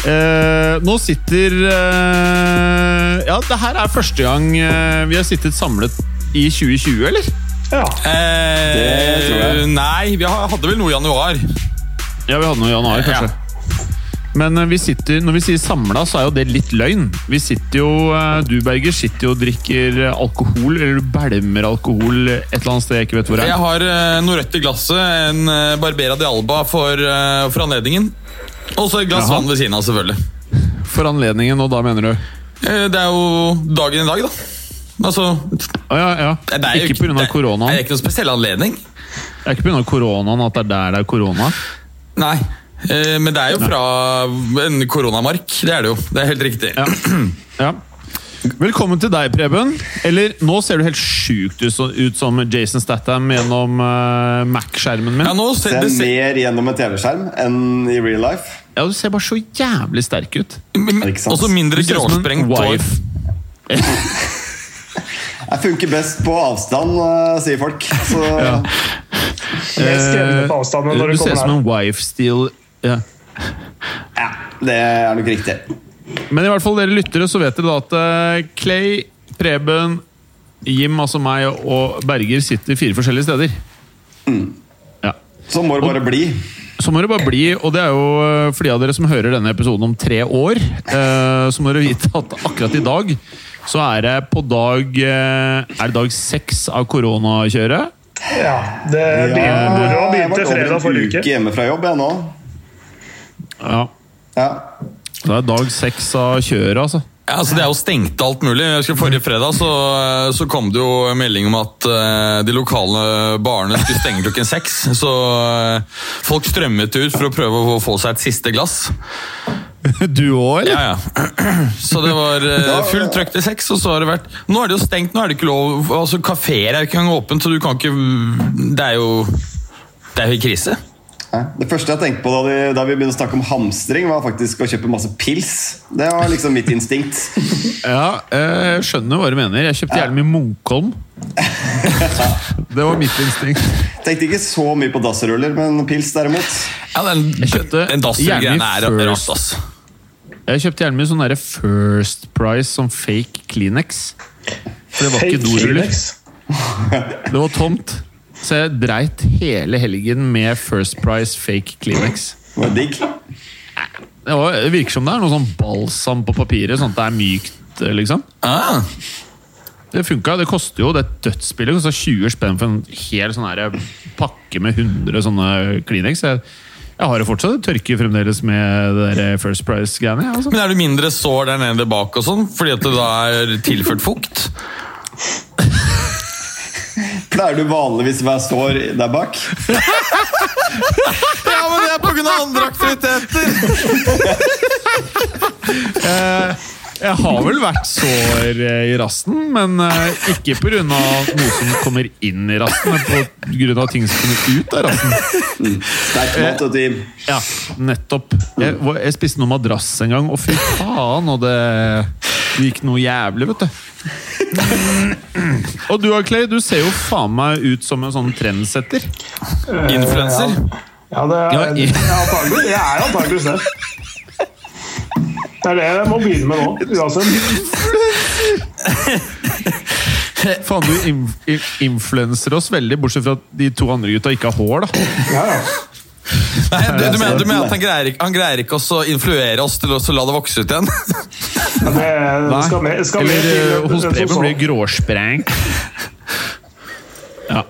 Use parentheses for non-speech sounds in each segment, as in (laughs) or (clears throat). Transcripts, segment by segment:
Eh, nå sitter eh, Ja, det her er første gang eh, vi har sittet samlet i 2020, eller? Ja. Eh, tror jeg. Nei, vi hadde vel noe i januar. Ja, vi hadde noe i januar, kanskje. Men eh, vi sitter, når vi sier samla, så er jo det litt løgn. Vi sitter jo, Du, Berger, sitter jo og drikker alkohol, eller du bælmer alkohol et eller annet sted jeg ikke vet hvor er. Jeg har noe rødt i glasset. En Barbera de Alba for, for anledningen. Og så et glass Jaha. vann ved siden av, selvfølgelig. For anledningen, og da mener du? Eh, det er jo dagen i dag, da. Altså ah, ja, ja. det er jo Ikke pga. koronaen. Det er ikke noen spesiell anledning. Det er ikke pga. koronaen at det er der det er korona. Nei. Eh, men det er jo fra en koronamark. Det er det jo. Det er helt riktig. Ja. ja. Velkommen til deg, Preben. Eller, nå ser du helt sjukt ut, ut som Jason Statham gjennom uh, Mac-skjermen min. Ja, nå ser Ser ser, mer gjennom en TV-skjerm enn i real life. Ja, Du ser bare så jævlig sterk ut. Og så mindre gråsprengt hår. wife. (laughs) Jeg funker best på avstand, eh, sier folk. Så (laughs) Mest på avstand når Du du ser ut som en wife still ja. ja, det er nok riktig. Men i hvert fall dere lyttere, så vet dere da at eh, Clay, Preben, Jim, altså meg, og Berger sitter fire forskjellige steder. Ja. Så må det bare bli. Så må det bare bli, og det er jo eh, for de av dere som hører denne episoden om tre år, eh, så må dere vite at akkurat i dag så er det på dag Er det dag seks av koronakjøret? Ja, det begynte, moroa jeg har begynte vært over fredag en forrige uke uke. hjemme fra jobb, jeg nå. Ja. Ja. Det er dag seks av kjøret, altså. Ja, altså Det er jo stengt alt mulig. Jeg husker Forrige fredag så, så kom det jo melding om at eh, de lokale barene skulle stenge klokken seks. Så eh, folk strømmet ut for å prøve å få seg et siste glass. (laughs) Du òg, eller? Ja, ja. (clears throat) Så det var eh, fullt trøkk til seks, og så har det vært Nå er det jo stengt, nå er det ikke lov Altså Kafeer er jo ikke engang åpent, så du kan ikke Det er jo Det er jo i krise. Ja. Det første jeg tenkte på da, de, da vi begynte å snakke om hamstring, var faktisk å kjøpe masse pils. Det var liksom mitt instinkt. (laughs) Ja, eh, jeg skjønner hva du mener. Jeg kjøpte jævlig mye Munkholm. (laughs) Det var mitt instinkt. Tenkte ikke så mye på dassruller, men pils derimot. Ja, Den, Jeg kjøpte gjerne First. er rart, ass. Jeg kjøpte gjerne mye sånn derre First Price som fake Kleenex. For det var ikke Fake doruller. Det var tomt. Så jeg dreit hele helgen med First Price fake Kleenex. Var digg. Det, var, det virker som det er noe sånn balsam på papiret, sånn at det er mykt, liksom. Ah, Det funka. Det koster jo det dødsspillet kosta 20 spenn for en hel sånn her pakke med 100 sånne Kleenex. Jeg, jeg har det fortsatt. Det tørker fremdeles med det der First Price-greiene. Altså. men er det mindre sår der nede bak og sånn, fordi at det da er tilført fukt? Pleier du vanligvis å være sår der bak? (laughs) Ja, men det er på grunn av andre aktiviteter! (laughs) Jeg har vel vært sår eh, i rasten, men eh, ikke pga. noe som kommer inn i rasten, men av ting som kommer ut av rasten. Sterk mat og team. Ja, nettopp. Jeg, jeg spiste noe madrass en gang, og fy faen, og det, det gikk noe jævlig, vet du. Og du Clay, du ser jo faen meg ut som en sånn trendsetter. Influenser. Ja, det Ja, er, (laughs) jeg er antagelig- jeg er antakeligvis det. Det er det jeg må begynne med nå, uansett. (laughs) Faen, du in in influenser oss veldig, bortsett fra at de to andre gutta ikke har hår, da. Ja, ja. Nei, du, du, mener, du mener at han greier, han greier ikke å influere oss til å la det vokse ut igjen? (laughs) Skal skal mer Eller eh, hos Preben så. blir gråsprengt. Ja.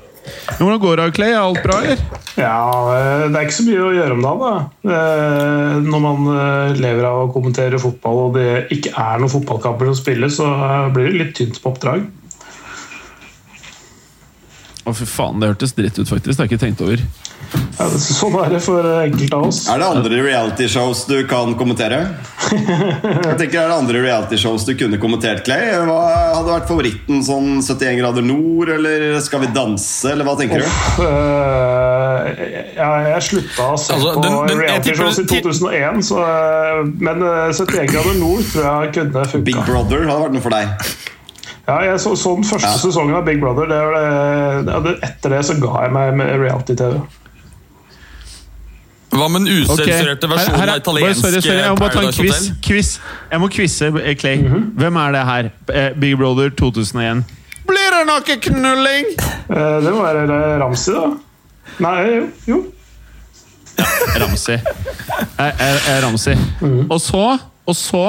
Men Hvordan går det, Clay? Er alt bra, eller? Ja, eh, det er ikke så mye å gjøre om dagen. da. Eh, Når man lever av å kommentere fotball og det ikke er noen fotballkamper som spilles, så blir det litt tynt på oppdrag. Å, fy faen, det hørtes dritt ut, faktisk. Det har jeg ikke tenkt over. Ja, det- sånn er det for enkelte av oss. Er det andre reality-shows du kan kommentere? Jeg tenker, Er det andre reality-shows du kunne kommentert, Clay? Hva hadde vært favoritten? sånn 71 grader nord, eller Skal vi danse, eller hva tenker du? Uh, ja, jeg slutta å se Altså, på reality-shows i 2001, så, uh, men eh, 71 grader nord tror jeg kunne Big funka. Brother hadde vært noe for deg. Ja, jeg så, så den første Ja. sesongen av Big Brother. Det var det, det, etter det så ga jeg meg med reality-TV. Hva med den usensurerte okay. versjonen her er- av italiensk sorry, sorry, Jeg må bare ta en quiz. Quiz. Jeg må quize eh, Clay. Hvem er det her? Eh, Big Brother 2001. Blir det noe knulling? Eh, det må være Ramsi, da. Nei, jo. jo. Ramsi. Er, er, er Ramsi. Og så, og så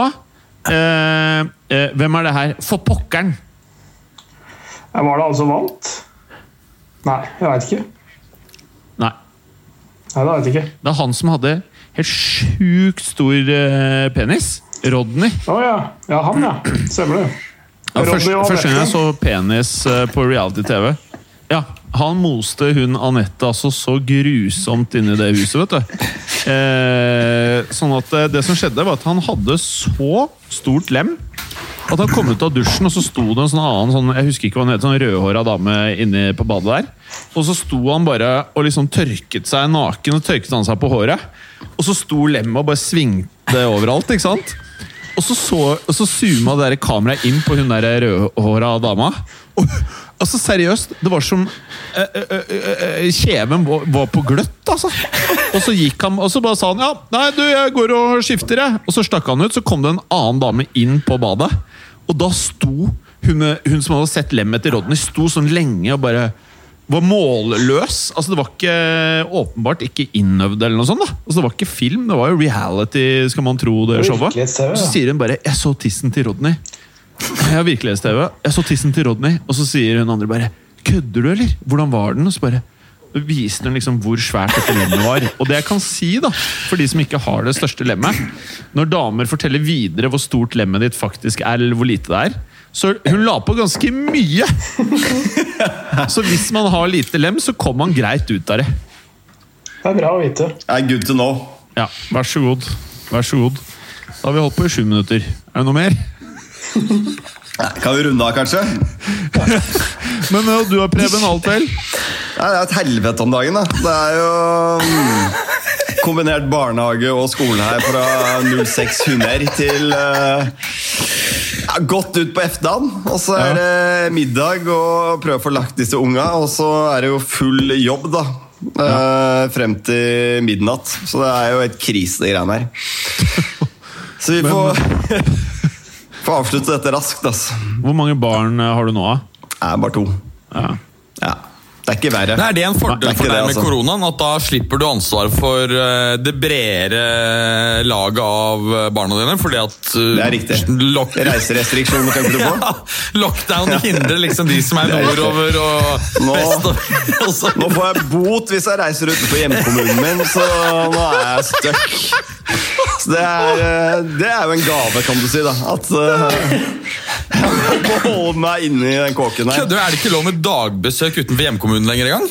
eh, eh, Hvem er det her? For pokkeren! Var det han som vant? Nei, jeg veit ikke. Nei. Det vet jeg ikke. Det er han som hadde helt sjukt stor eh, penis. Rodney. Å ja. Ja, han, ja. Stemmer det. Ja, Rodney første, og første gang jeg så penis eh, på reality-TV Ja, Han moste hun Anette altså så grusomt inni det huset, vet du. Eh, sånn at eh, Det som skjedde, var at han hadde så stort lem at han kom ut av dusjen, og så sto det en sånn annen sånn, jeg husker ikke hva hun het, sånn rødhåra dame inne på badet der. Og så sto han bare og liksom tørket seg naken og tørket han seg på håret. Og så sto lemmet og bare svingte overalt. ikke sant? Og så, så, og så zooma det kameraet inn på hun der rødhåra dama. Og, altså Seriøst, det var som eh, eh, eh, Kjeven var, på gløtt, altså. Og så gikk han, og så bare sa han ja, nei, du, jeg går og skifter, jeg. Og så stakk han ut, så kom det en annen dame inn på badet. Og da sto hun, hun som hadde sett lemmet til Rodney, sto sånn lenge og bare var målløs. Altså Det var ikke åpenbart ikke innøvd, eller noe sånt. da Altså Det var ikke film, det var jo reality, skal man tro. det showet Så sier hun bare 'Jeg så tissen til Rodney'. Jeg har virkelighets-TV. Jeg så tissen til Rodney, og så sier hun andre bare 'Kødder du, eller? Hvordan var den?' Og så bare viser hun liksom hvor svært dette lemmet var. Og det jeg kan si, da, for de som ikke har det største lemmet Når damer forteller videre hvor stort lemmet ditt faktisk er, eller hvor lite det er så hun la på ganske mye! Så hvis man har lite lem, så kommer man greit ut av det. Det er bra å vite. Det er good to know. Ja, vær så god. Vær så god. Da har vi holdt på i sju minutter. Er det noe mer? Kan vi runde av, kanskje? Men ja, du har Preben, alt vel? Nei, det er et helvete om dagen, da. Det er jo mm, kombinert barnehage og skole her fra 06 hunder til uh, ja, godt ut på efterdagen. Og så er det middag og prøve å få lagt disse unga, og så er det jo full jobb, da. Uh, frem til midnatt. Så det er jo et krise, de greiene her. (laughs) Så vi får, får avslutte dette raskt, altså. Hvor mange barn eh, har du nå? da? Bare to. Ja. Ja. Det er ikke verre. Er det en fordel Nei, det for deg med altså. koronaen? At da slipper du ansvaret for eh, det bredere laget av eh, barna dine? Fordi at eh, Det er riktig. Lock Reiserestriksjoner tenker du på? (laughs) ja, lockdown hindrer liksom de som er er nordover og Nå- vest. (laughs) Nå får jeg bot hvis jeg reiser utenfor hjemkommunen min, så nå er jeg stuck. Så det er, eh, det er jo en gave, kan du si. da At uh, jeg må holde meg inne i den kåken her. Er det ikke lov med dagbesøk utenfor hjemkommunen lenger engang?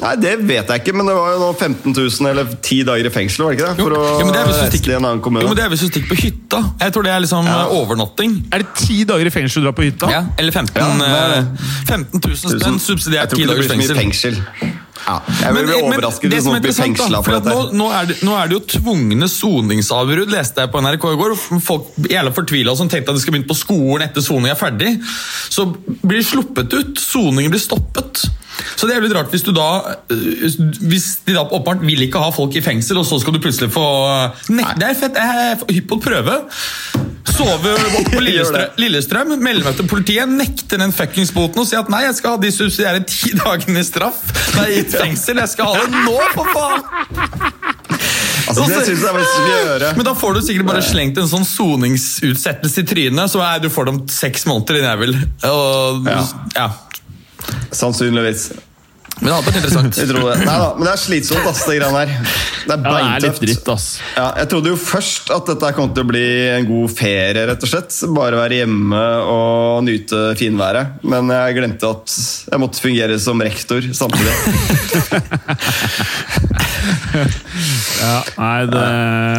Nei, Det vet jeg ikke, men det var jo nå 15 000 eller 10 dager i fengsel var det ikke det? for å Jo, men det er hvis du reise til en annen Jo, men. Det er hvis du stikker på hytta. Jeg tror det er liksom Ja. eh, overnatting. Er det ti dager i fengsel du drar på hytta? Ja, eller 15, Ja, det er det. eh, 15 000 spenn Jeg subsidiert tror 10 ikke det dagers blir så mye fengsel. fengsel. Ja, jeg vil bli men overrasket det hvis som er noen blir interessant, da, fengsla for for at dette. nå, nå, er det, nå er det jo tvungne soningsavbrudd, leste jeg på NRK i går. Folk jævla fortvila som tenkte at de skal begynne på skolen etter soning er ferdig. Så blir de sluppet ut. Soningen blir stoppet. Så det er litt rart hvis du da øh, Hvis de da åpenbart vil ikke ha folk i fengsel, og så skal du plutselig få Nei, det er fett. Jeg er hypp på å prøve. Sove (laughs) på Lillestrøm. Lillestrøm melde meg til politiet, nekte den fuckings boten og si at nei, jeg skal ha de subsidiære ti (laughs) dagene i straff. Nei, i fengsel. Jeg skal ha det nå, for faen! Altså, det syns jeg vi skal gjøre. Men da får du sikkert bare slengt en sånn soningsutsettelse i trynet, så er du får det om seks måneder, i nevel. Og, Ja. ja. Sannsynligvis. Men det hadde vært interessant. Jeg tror det. Neida, men det er slitsomt, ass, det greiene der. Det er Ja, det er litt beintøft. dritt, ass. Ja, jeg trodde jo først at dette kom til å bli en god ferie, rett og slett. Bare være hjemme og nyte finværet. Men jeg glemte at jeg måtte fungere som rektor samtidig. (laughs) Ja, nei, det...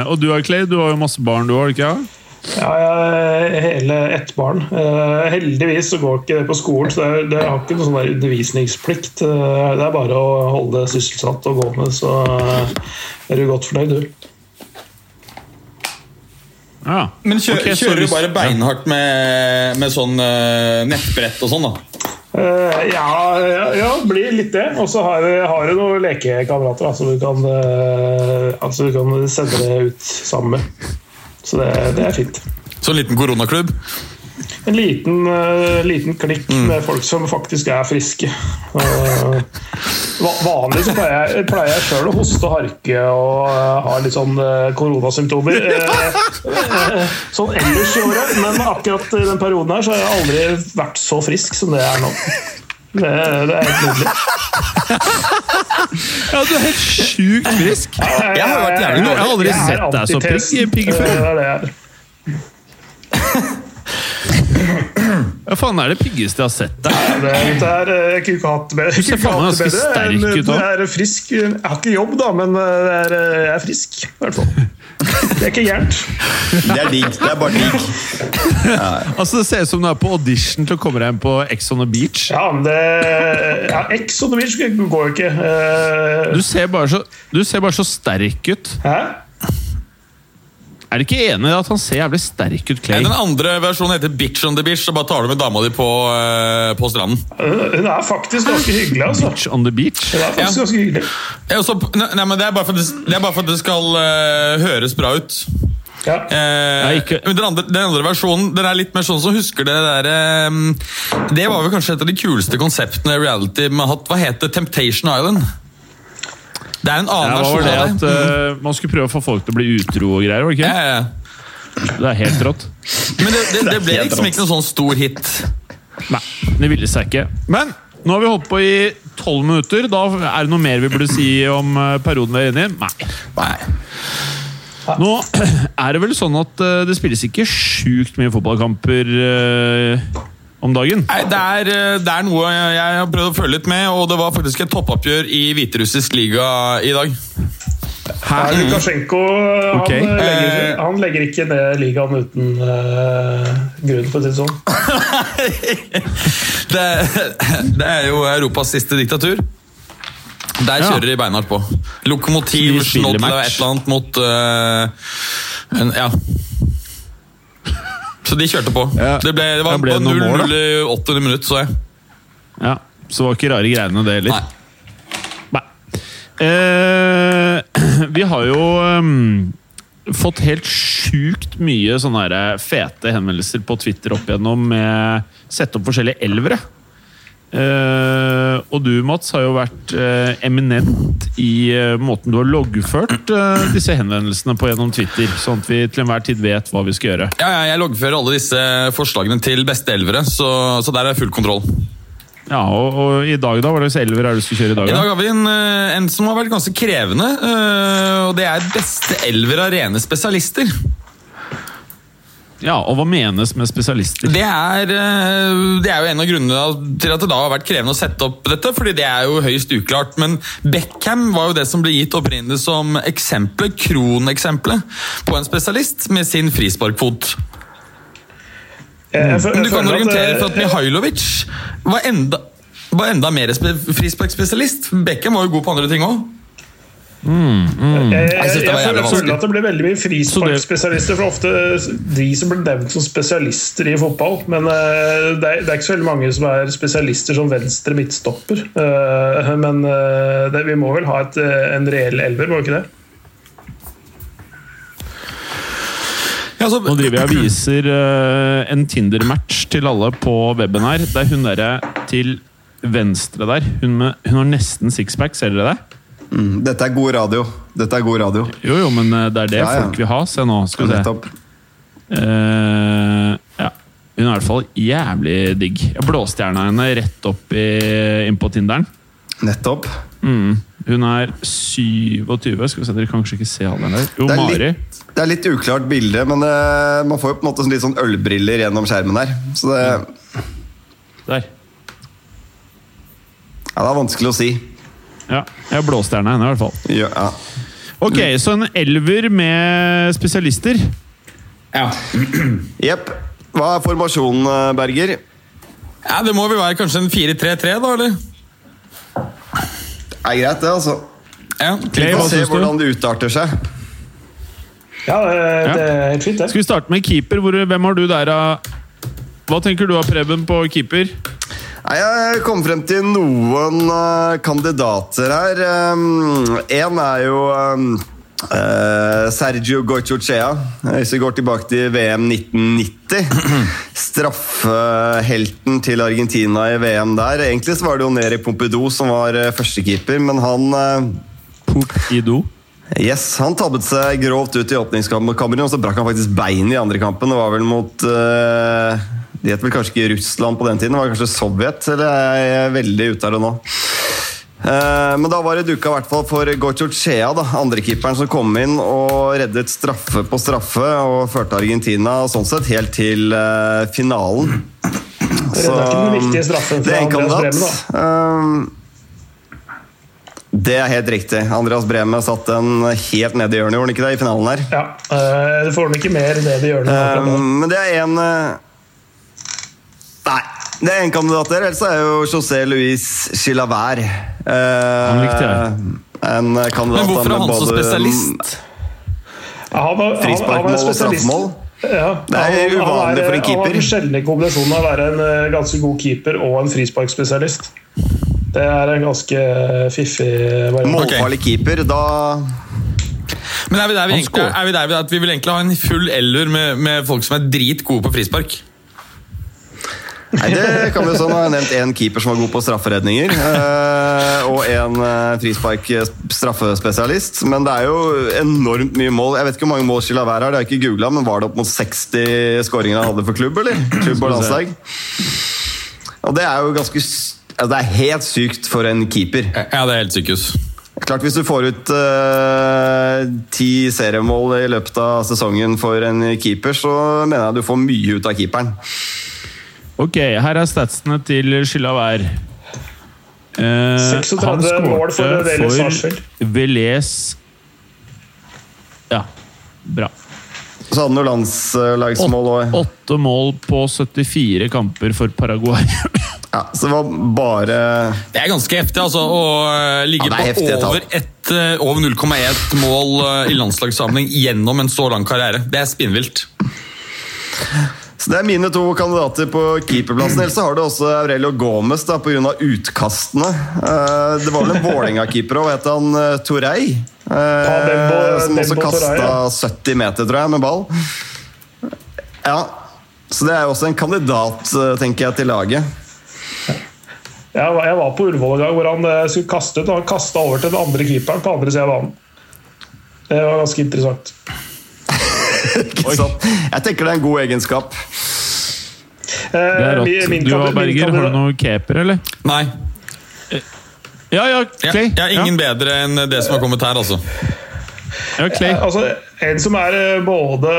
Og du Clay, du har jo masse barn, du har ikke? Ja? Ja, jeg har hele ett barn. Eh, heldigvis så går ikke det på skolen, så det, har ikke noen sånn der undervisningsplikt. Eh, det er bare å holde det sysselsatt og gå med, så eh, er du godt fornøyd, du. Ja. Men kjø, okay, kjører du bare beinhardt med, med sånn nettbrett og sånn, da? Uh, ja, ja, ja, blir litt det. Og så har har du noen lekekamerater som altså du kan, eh, altså, du kan sende det ut sammen med. Så det, det er fint. Så en liten koronaklubb? En liten, eh, liten klikk med folk som faktisk er friske. Og, vanlig så pleier jeg, pleier jeg sjøl å hoste og harke og eh, ha litt sånn eh, koronasymptomer. eh, (laughs) eh, sånn ellers i året, men akkurat i den perioden her så har jeg aldri vært så frisk som det jeg er nå. Det, det er helt nydelig. (laughs) ja, du er helt sjukt frisk! Jeg, har vært jævlig Jeg har aldri jeg sett deg så pigg- pigg før. Det er det jeg (laughs) er. Hva faen er det piggeste jeg har sett deg? Det, det er, jeg kunne ikke hatt bedre. Du ser faen meg ganske sterk ut òg. Jeg er frisk. Jeg har ikke jobb, da, men eh, jeg er, jeg er frisk. I hvert fall. Det er ikke gærent. Det er digg. Det er bare digg. (laughs) Altså, Det ser ut som du er på audition til å komme deg inn på Ex on the Beach. Ja, men det ja, Ex on the beach går jo ikke. Uh... Du ser bare så, du ser bare så sterk ut. Hæ? Er du ikke enig i at han ser jævlig sterk ut, Clay? Den andre versjonen heter Bitch on the Beach. Så bare tar du med dama di på, uh, på stranden. Hun er faktisk ganske hyggelig, altså. Bitch on the beach? Hun er faktisk Ja. ganske hyggelig. Ja, så, nei, men det er bare for at det, det, er bare for at det skal uh, høres bra ut. Ja. Eh, ikke- den, andre, den andre versjonen den er litt mer sånn som husker det der eh, Det var vel kanskje et av de kuleste konseptene reality vi har hatt. Hva het det? Temptation Island? Det er en annen Ja, versjon var det at det. eh, Man skulle prøve å få folk til å bli utro og greier? var det Ja, ikke? ja, ja. Det er helt rått. Men det, det, det ble liksom ikke noen sånn stor hit. Nei, det ville seg ikke. Men nå har vi holdt på i tolv minutter. Da Er det noe mer vi burde si om eh, perioden vi er inne i? Nei. Nei. Nå (clears throat) er det vel sånn at eh, det spilles ikke sjukt mye fotballkamper om dagen. Nei, det er, eh, det er noe jeg jeg har prøvd å følge litt med, og det var faktisk et toppoppgjør i hviterussisk liga i dag. Ja, Lukasjenko han, Ok. eh, legger, han legger ikke ned ligaen uten uh, grunn, for å si det sånn. (laughs) Det, det er jo Europas siste diktatur. Der kjører de beinhardt på. Lokomotiv match. et eller annet mot uh, en, Ja. Så de kjørte på. Ja. Det, ble, det var ble det noen 0-0 mål, i 80 minutter, så jeg. Ja, Så det var ikke rare greiene, det heller. Nei. Nei. Eh, (clears throat) vi har jo um, fått helt sjukt mye sånne her fete henvendelser på Twitter opp igjennom med sette opp forskjellige elvere. Eh, og du, Mats, har jo vært eh, eminent i eh, måten du har loggført eh, disse henvendelsene på gjennom Twitter, sånn at vi til enhver tid vet hva vi skal gjøre. Ja, ja, jeg loggfører alle disse forslagene til beste elvere, så, så der er full kontroll. Ja, og, og i dag, da? Hva slags elver er det du skal kjøre i dag? I dag har vi en, eh, en som har vært ganske krevende, eh, og det er beste elver av rene spesialister. Ja, Og hva menes med spesialister? Det er, eh, det er jo en av grunnene til at det da har vært krevende å sette opp dette, fordi det er jo høyst uklart. Men Beckham var jo det som ble gitt opprinnelig som eksempel, kroneksempelet på en spesialist med sin frisparkfot. Jeg fø- Men du kan orientere argumentere eh, for at Mihailovic var enda, var enda mer frisparkspesialist. Beckham var jo god på andre ting òg. Jeg, Jeg jeg, føler- føler at det blir veldig mye frisparkspesialister. For ofte de som blir nevnt som spesialister i fotball. Men uh, det er, det er ikke så veldig mange som er spesialister som venstre midtstopper. Uh, Men uh, det, vi må vel ha et, en reell elver, må vi ikke det? Ja, så, Nå driver jeg og viser en Tinder-match til alle på weben her. Det er hun derre til venstre der. Hun, med, hun har nesten sixpack, ser dere det? Mm, Dette er god radio. Dette er god radio. Jo, jo, men eh, det er det Ja, ja. folk vil ha. Se nå, skal vi se. Eh, ja. Hun er i hvert fall jævlig digg. Jeg blåstjerna henne rett opp i, inn på Tinderen. Nettopp. Mm. Hun er 27. Skal vi se, Dere kan kanskje ikke se alderen der. Jo, Det er Mari. litt, det er litt uklart bilde, men uh, man får jo på en måte sånn litt sånn ølbriller gjennom skjermen her. Så det, Der. ja, det er vanskelig å si. Ja, jeg blåstjerna henne i hvert fall. Ja, ja. Ok, så en elver med spesialister. Ja. Jepp. Hva er formasjonen, eh, Berger? Ja, Det må vel være kanskje en 4-3-3, da? eller? Er greit, det, altså. Ja. Vi Clay, hva får se syns du? hvordan det utarter seg. Ja, det, det er helt fint, det. Skal vi starte med keeper? Hvor, hvem har du der da? Hva tenker du av Preben på keeper? Nei, Jeg kom frem til noen eh, kandidater her. Én er jo eh, Sergio Goicochea, hvis vi går tilbake til VM 1990. Straffehelten til Argentina i VM der. Egentlig så var det jo Neri Pompidou som var eh, førstekeeper, men han eh, Pompidou. Yes, Han tabbet seg grovt ut i åpningskampen mot Kamerun, og så brakk han faktisk beinet i andre kampen. Det var vel mot eh, Det het vel kanskje ikke Russland på den tiden, det var kanskje Sovjet? Eller er jeg veldig ute av det nå? Eh, men da var det duka i hvert fall for Gochochea, andrekeeperen som kom inn og reddet straffe på straffe og førte Argentina sånn sett helt til eh, finalen. Så, det er en kandidat. Da. Um, det er helt riktig. Andreas Breme satt den helt nede i hjørnet, gjorde han ikke det, i finalen her? Ja, eh, Du får den ikke mer ned i hjørnet. men det er en Nei, det er en kandidat der. Ellers er jo José Luis Chilavert. Eh, Han likte jeg. En kandidat Men hvorfor er han så spesialist? Ja, han, var- Frisparkmål og straffemål? Ja, Det er han- han uvanlig er- for en keeper. Han har den sjeldne kombinasjonen av å være en eh, ganske god keeper og en frisparkspesialist. Det er en ganske eh, fiffig variant. Målfarlig keeper. Da Men er vi der vi, egentlig, er vi der vi, at vi vil egentlig ha en full eller med, med folk som er dritgode på frispark? Nei, det kan vi jo sånn. Jeg har nevnt én keeper som var god på strafferedninger. eh, og en uh, frispark-straffespesialist. Men det er jo enormt mye mål. Jeg vet ikke hvor mange mål hver har, det har jeg ikke googla, men var det opp mot 60 skåringer han hadde for klubb, eller? Klubb og landslag. Og det er jo ganske altså, Det er helt sykt for en keeper. Ja, det er helt sykehus. Klart Hvis du får ut eh, ti seriemål i løpet av sesongen for en keeper, så mener jeg du får mye ut av keeperen. Ok, her er statsene til Chilavert. Eh, 36 mål for Vélez Velez Ja, bra. Så hadde han jo landslagsmål òg. Åtte mål på 74 kamper for Paraguay. Ja, så det var bare Det er ganske heftig, altså. Å eh, ligge Ja, er på over, ett, eh, over 0,1 mål eh, i landslagssammenheng gjennom en så lang karriere. Det er spinnvilt. Det er mine to kandidater på keeperplassen. Ellers har du også Aurelio Gomez da, pga. utkastene. Eh, det var vel en Vålerenga-keeper òg, het han Torei? Eh, Bembo- som også kasta ja. 70 meter, tror jeg, med ball. Ja, Så det er jo også en kandidat, eh, tenker jeg, til laget. Jeg var, på Ullevål en gang hvor han eh, skulle kaste ut, og han kasta over til den andre keeperen på andre sida av banen. Det var ganske interessant. (laughs) Ikke sant? Jeg tenker det er en god egenskap. Eh, Det er min- rått. min Du og Berger, har du noen noe keeper, eller? Nei. Ja, ja, Jeg, Clay. jeg er ingen bedre enn det som har kommet her, altså. Ja, Clay. Altså, en som er eh, både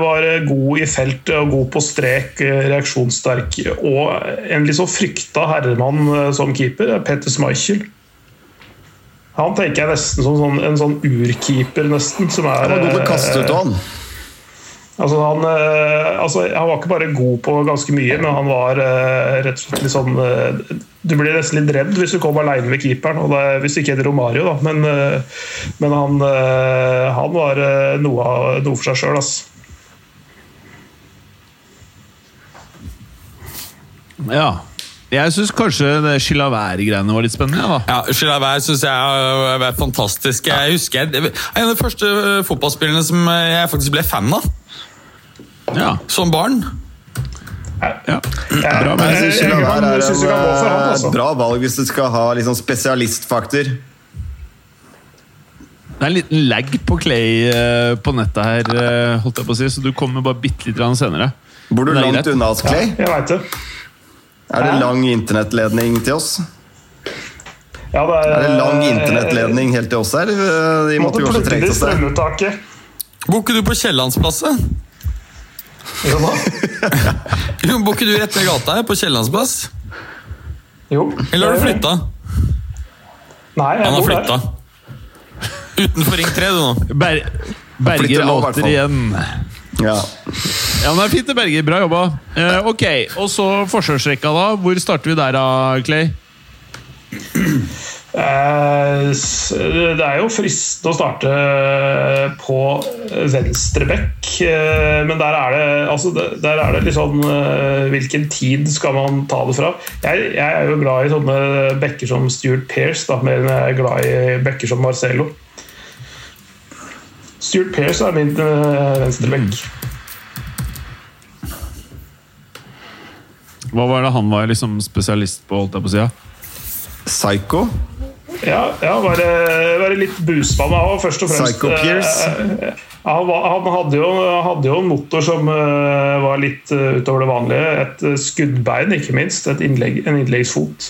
var god i felt og god på strek, eh, reaksjonssterk, og en litt så frykta herremann eh, som keeper, er Petter Schmeichel. Han tenker jeg nesten som sånn, en sånn urkeeper, nesten. Som er, Han var god til å kaste ut av han. Altså han, eh, altså han var ikke bare god på ganske mye, men han var eh, rett og slett litt sånn eh, Du blir nesten litt redd hvis du kom alene med keeperen, og det, hvis det ikke heter Romario, da. Men, men han, han var noe, av- noe for seg sjøl, altså. Ja. Jeg syns kanskje det Chilavær-greiene var litt spennende. Da. Ja, Chilavær syns jeg har vært fantastisk. Jeg husker jeg, En av de første fotballspillene fotballspillerne som jeg faktisk ble fan av Ja. som barn. ja. Bra, Jeg synes Chilavert er synes du kan gå for han, en altså. eh, bra valg hvis du skal ha liksom spesialistfaktor. Det er en liten lag på Clay eh, på nettet her, eh, holdt jeg på å si, så du kommer bare bitte litt senere. Bor du langt unna oss, Clay? Jeg vet det. Er det lang internettledning til oss? Ja, det er, Er det lang internettledning helt til oss her? De måtte Måtte jo også plukke oss det i strømuttaket. Bor ikke du på Kiellandsplassen? Jo da. Jo, Bor ikke du rett ved gata her, på Kiellandsplass? Jo. Eller har du flytta? Nei, jeg Han har flytta. Utenfor ring 3, du nå. Ber Berger outer igjen. Ja. Ja, men det er fint, det, Berger. Bra jobba. Eh, ok, og så forsvarsrekka, da. Hvor starter vi der, da, Clay? Eh, Det er jo fristende å starte på venstre bekk, eh, men der er det, altså der er det litt sånn eh, Hvilken tid skal man ta det fra? Jeg, jeg er jo glad i sånne bekker som Stuart Pearce, da, mer enn jeg er glad i bekker som Marcelo. Stuart Pearce er min uh, venstre bekk. Hva var det han var liksom spesialist på? holdt jeg på å si? Psycho. Ja, ja være, være litt busmann av, først og fremst. Psycho Pierce. Eh, Han, han hadde, jo, hadde jo en motor som eh, var litt eh, utover det vanlige. Et skuddbein, ikke minst. Innlegg, en innleggsfot.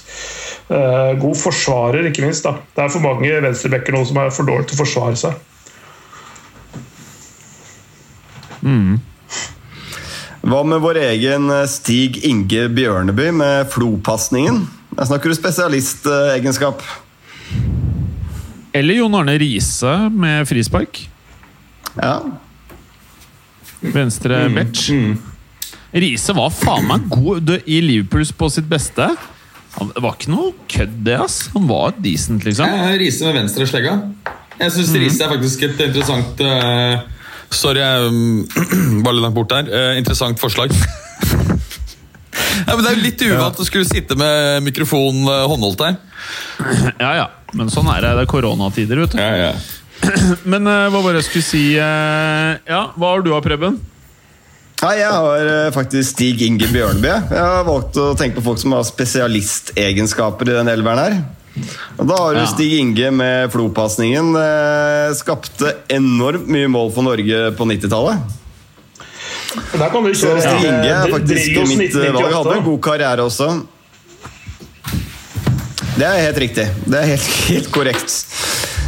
God forsvarer, ikke minst. da. Det er for mange venstrebacker nå som er for dårlige til å forsvare seg. Hva med vår egen Stig Inge Bjørneby med Flo-pasningen? Der snakker du spesialistegenskap. Eller Jon Arne Riise med frispark. Ja. Venstre batch. Riise var faen meg god i Liverpools på sitt beste. Han, det var ikke noe kødd, det. ass. Han var decent, liksom. Ja, Riise med venstre slegga. Jeg syns Riise er faktisk et interessant uh... Sorry, jeg (clears throat) um, var litt langt bort der. Uh, interessant forslag. Ja, men Det er jo litt uvant å skulle sitte med mikrofon eh, håndholdt her. Ja, ja. Men sånn er det. Det er koronatider, vet du. Ja, ja. (clears throat) Men eh, hva var det jeg skulle si? eh, ja, Hva har du av, Preben? Nei, jeg har faktisk Stig Inge Bjørneby. Jeg har valgt å tenke på folk som har spesialistegenskaper i den elveren her. Og da har du Ja. Stig Inge med Flo-pasningen. Skapte enormt mye mål for Norge på 90-tallet. Der kan du Så kjøre Stig Inge er faktisk mitt eh, valg. Hadde en god karriere også. Det er helt riktig. Det er helt, (laughs) helt korrekt.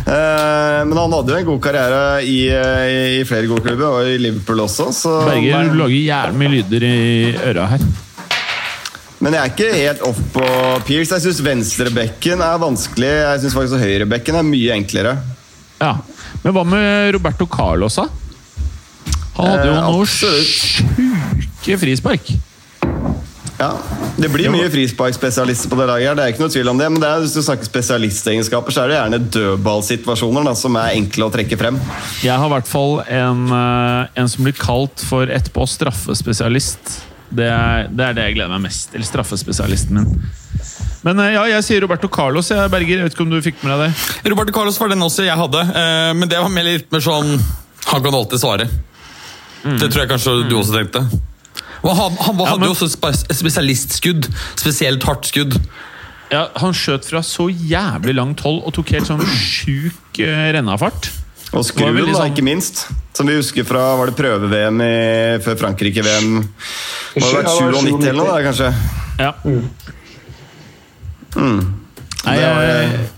Eh, men han hadde jo en god karriere i, eh, i flere gode klubber, og i Liverpool også. Så Berger, du lager jævlig mye lyder i øra her. Men jeg er ikke helt off på Pierce. Jeg syns venstrebekken er vanskelig. Jeg syns faktisk høyrebekken er mye enklere. Ja. Men hva med Roberto Carlos, da? Han hadde jo Eh, noe sjuke frispark. Ja, Det blir mye frisparkspesialister på det laget. her, det er ikke noe tvil om det, Men det er, hvis du snakker spesialistegenskaper, så er det gjerne dødballsituasjoner da, som er enkle å trekke frem. Jeg har i hvert fall en, eh, en som blir kalt for etterpå straffespesialist. Det er, det er det jeg gleder meg mest til. Straffespesialisten min. Men eh, ja, jeg sier Roberto Carlos. Jeg, Berger, jeg vet ikke om du fikk med deg det? Roberto Carlos var den også jeg hadde, men det var mer litt mer sånn Han kan alltid svare. Det tror jeg kanskje du også tenkte. Og han, han Ja, hadde men- jo også et spesialistskudd. Spesielt hardt skudd. Ja, Han skjøt fra så jævlig langt hold og tok helt sånn sjuk uh, rennafart. Og skruen, da, sånn- ikke minst. Som vi husker fra var det prøve-VM i- før Frankrike-VM. Det har vært det var 97 eller noe, da, kanskje. Ja. Nei, Det var- jeg,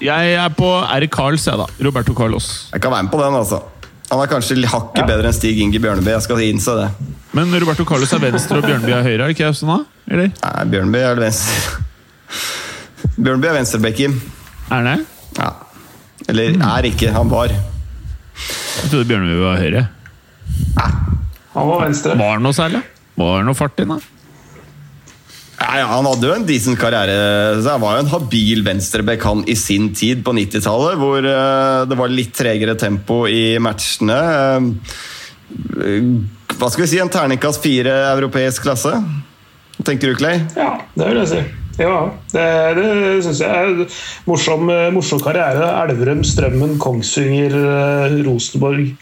jeg er på R. Carls, jeg, da. Roberto Carlos. Jeg kan være med på den, altså. Han er kanskje hakket hakket bedre enn Stig Inge Bjørneby. Jeg skal innse det. Men Roberto Carlos er venstre og Bjørnby er høyre, er det ikke sånn da? Eller? Nei, Bjørneby er venstre. Bjørneby er venstrebekken. Er han det? Ja. Eller er ikke, han var. Jeg trodde Bjørnby var høyre. Nei. Han var venstre. Var det noe særlig? Var det noe fart inn, da? Nei, Han hadde jo en decent karriere. så Han var jo en habil venstreback han i sin tid på 90-tallet, hvor eh, det var litt tregere tempo i matchene. Eh, hva skal vi si? En terningkast fire europeisk klasse? Tenker du, Clay? Ja, det vil jeg si. Ja, det, det syns jeg er morsom, morsom karriere. Elverum, Strømmen, Kongsvinger, eh, Rosenborg,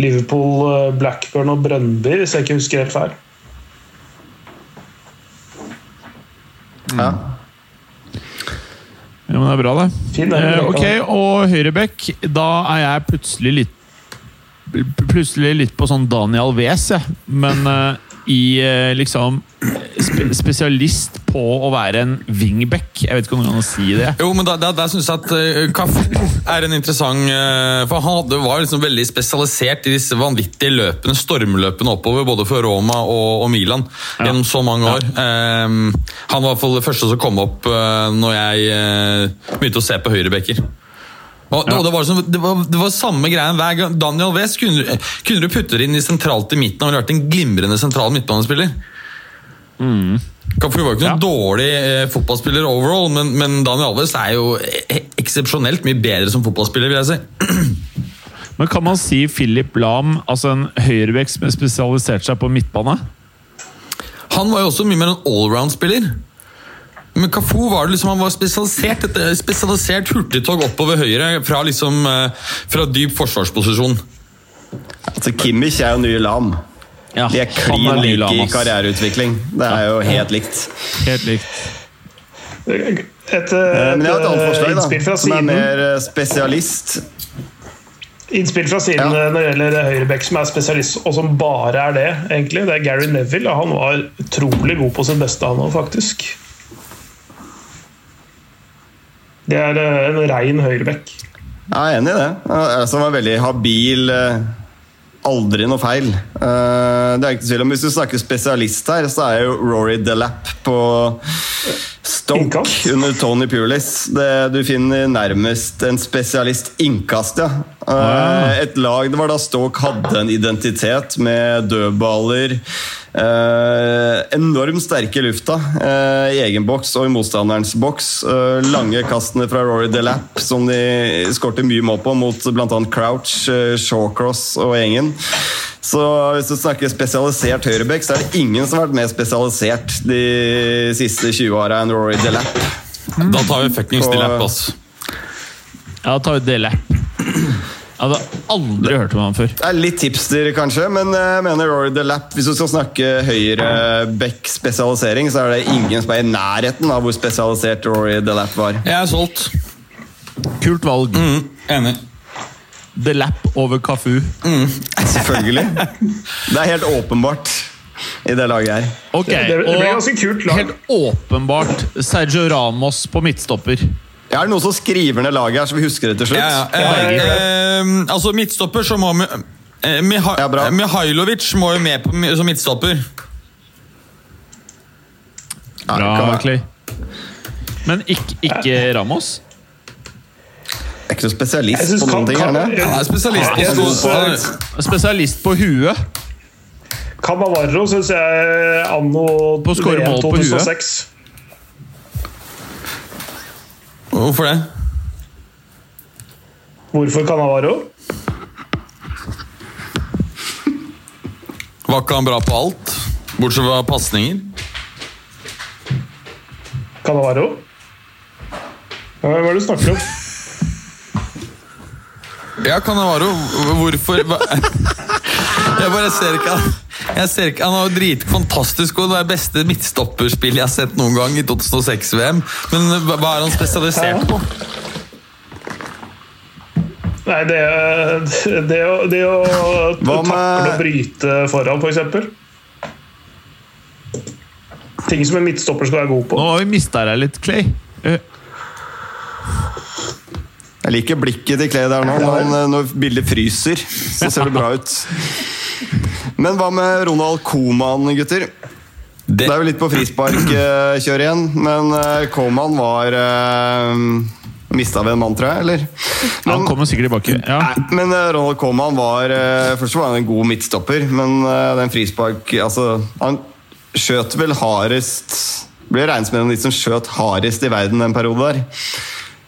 Liverpool, eh, Blackburn og Brøndby, hvis jeg ikke husker helt feil. Ja. Ja, men det er bra, det. Fin, det. Eh, ok, og høyrebekk, da er jeg plutselig litt Plutselig litt på sånn Daniel Wes, jeg. Men eh, i eh, liksom Spesialist på å være en wingback. Jeg vet ikke om noen kan si det. Jo, men Der, der, der synes jeg at Cafu er en interessant uh, For han hadde, var liksom veldig spesialisert i disse vanvittige løpene, stormløpene oppover, både for Roma og, og Milan, gjennom så mange år. Um, han var i hvert fall det første som kom opp uh, når jeg uh, begynte å se på høyrebekker. Og, og det, var som, det, var, det var samme greien hver gang. Daniel West kunne, kunne du putte det inn i sentralt i midten. Han ville vært en glimrende sentral midtbanespiller. Cafu var jo ikke noen Ja. dårlig eh, fotballspiller overall, men, men Daniel Alves er jo eh, eksepsjonelt mye bedre som fotballspiller, vil jeg si. (clears throat) Men kan man si Philip Lahm, altså en høyrevekst som har spesialisert seg på midtbane? Han var jo også mye mer en allround-spiller. Men Cafu var det liksom, han var spesialisert et eh, spesialisert hurtigtog oppover høyre fra, liksom, eh, fra dyp forsvarsposisjon. Altså, Kimmich er jo nye Lam. Ja, De er klin like i karriereutvikling. Det er jo helt likt. Helt likt. Et, et, Eh, Men jeg har et annet forslag, da. Som er mer spesialist. innspill fra siden Ja. når det gjelder høyrebekk som er spesialist, og som bare er det. egentlig. Det er Gary Neville. Han var utrolig god på sitt beste, han òg, faktisk. Det er eh, en rein høyrebekk. Jeg er enig i det. Som var veldig habil. eh, Aldri noe feil. Eh, Det er ikke tvil om Hvis du snakker spesialist her, så er jo Rory Delap på Stoke under Tony Pulis. Det, du finner nærmest en spesialist innkast, ja. Eh, Et lag Det var da Stoke hadde en identitet med dødballer. eh, enormt sterke i lufta eh, i egen boks og i motstanderens boks. Eh, lange kastene fra Rory DeLapp, som de skårte mye mål på mot bl.a. Crouch, Shawcross og gjengen. Så hvis du snakker spesialisert høyrebekk, så er det ingen som har vært mer spesialisert de siste 20 åra enn Rory Delap. Da tar vi fuckings Delap, altså. Ja, da tar vi lapp. Jeg hadde aldri hørt om han før. Det er litt tipster, kanskje, men jeg mener Rory Delap Hvis du skal snakke høyreback-spesialisering, så er det ingen som er i nærheten av hvor spesialisert Rory Delap var. Jeg er solgt. Kult valg. Mm, enig. The lap over Kafu. Selvfølgelig. Det er helt åpenbart i det laget her. Okay, Det, det ble ganske kult lag. helt åpenbart Sergio Ramos på midtstopper. Er det noen som skriver ned laget her, så vi husker det til slutt? Ja, ja. Eh, eh, altså, midtstopper så må vi eh, Miha Ja. Mihailovic må jo med på, som midtstopper. Ja, Bra. Clay. Men ikke, ikke Ramos? Er ikke noen spesialist på noen ting. kan-? Han er spesialist Jeg synes, Spesialist på huet. Cannavaro syns jeg anno På å score mål på huet. Hvorfor det? Hvorfor Cannavaro? Var ikke han bra på alt? Bortsett fra pasninger? Cannavaro? Hva er det du snakker om? Ja, Canavaro, Hvorfor hva- Jeg bare ser ikke han. Jeg ser ikke, Han har jo dritfantastisk god. det er beste midtstopperspill jeg har sett noen gang i 2006-VM. Men hva er han spesialisert på? Nei, det, det, å, det å takle og bryte foran, f.eks. Ting som en midtstopper skal være god på. Nå har vi mista deg litt, Clay. Eh, Jeg liker blikket til Clay der nå. Når, når bildet fryser, så ser det bra ut. Men hva med Ronald Koman, gutter? Det, Det er jo litt på frisparkkjør igjen, men eh, Koman var uh, Mista vi en mann, tror jeg? eller? Han kommer sikkert tilbake. Ja. Nei, men eh, Ronald Koman var eh, Først var han en god midtstopper, men eh, den frispark altså, Han skjøt vel hardest Ble regnet som en litt som skjøt hardest i verden en periode der.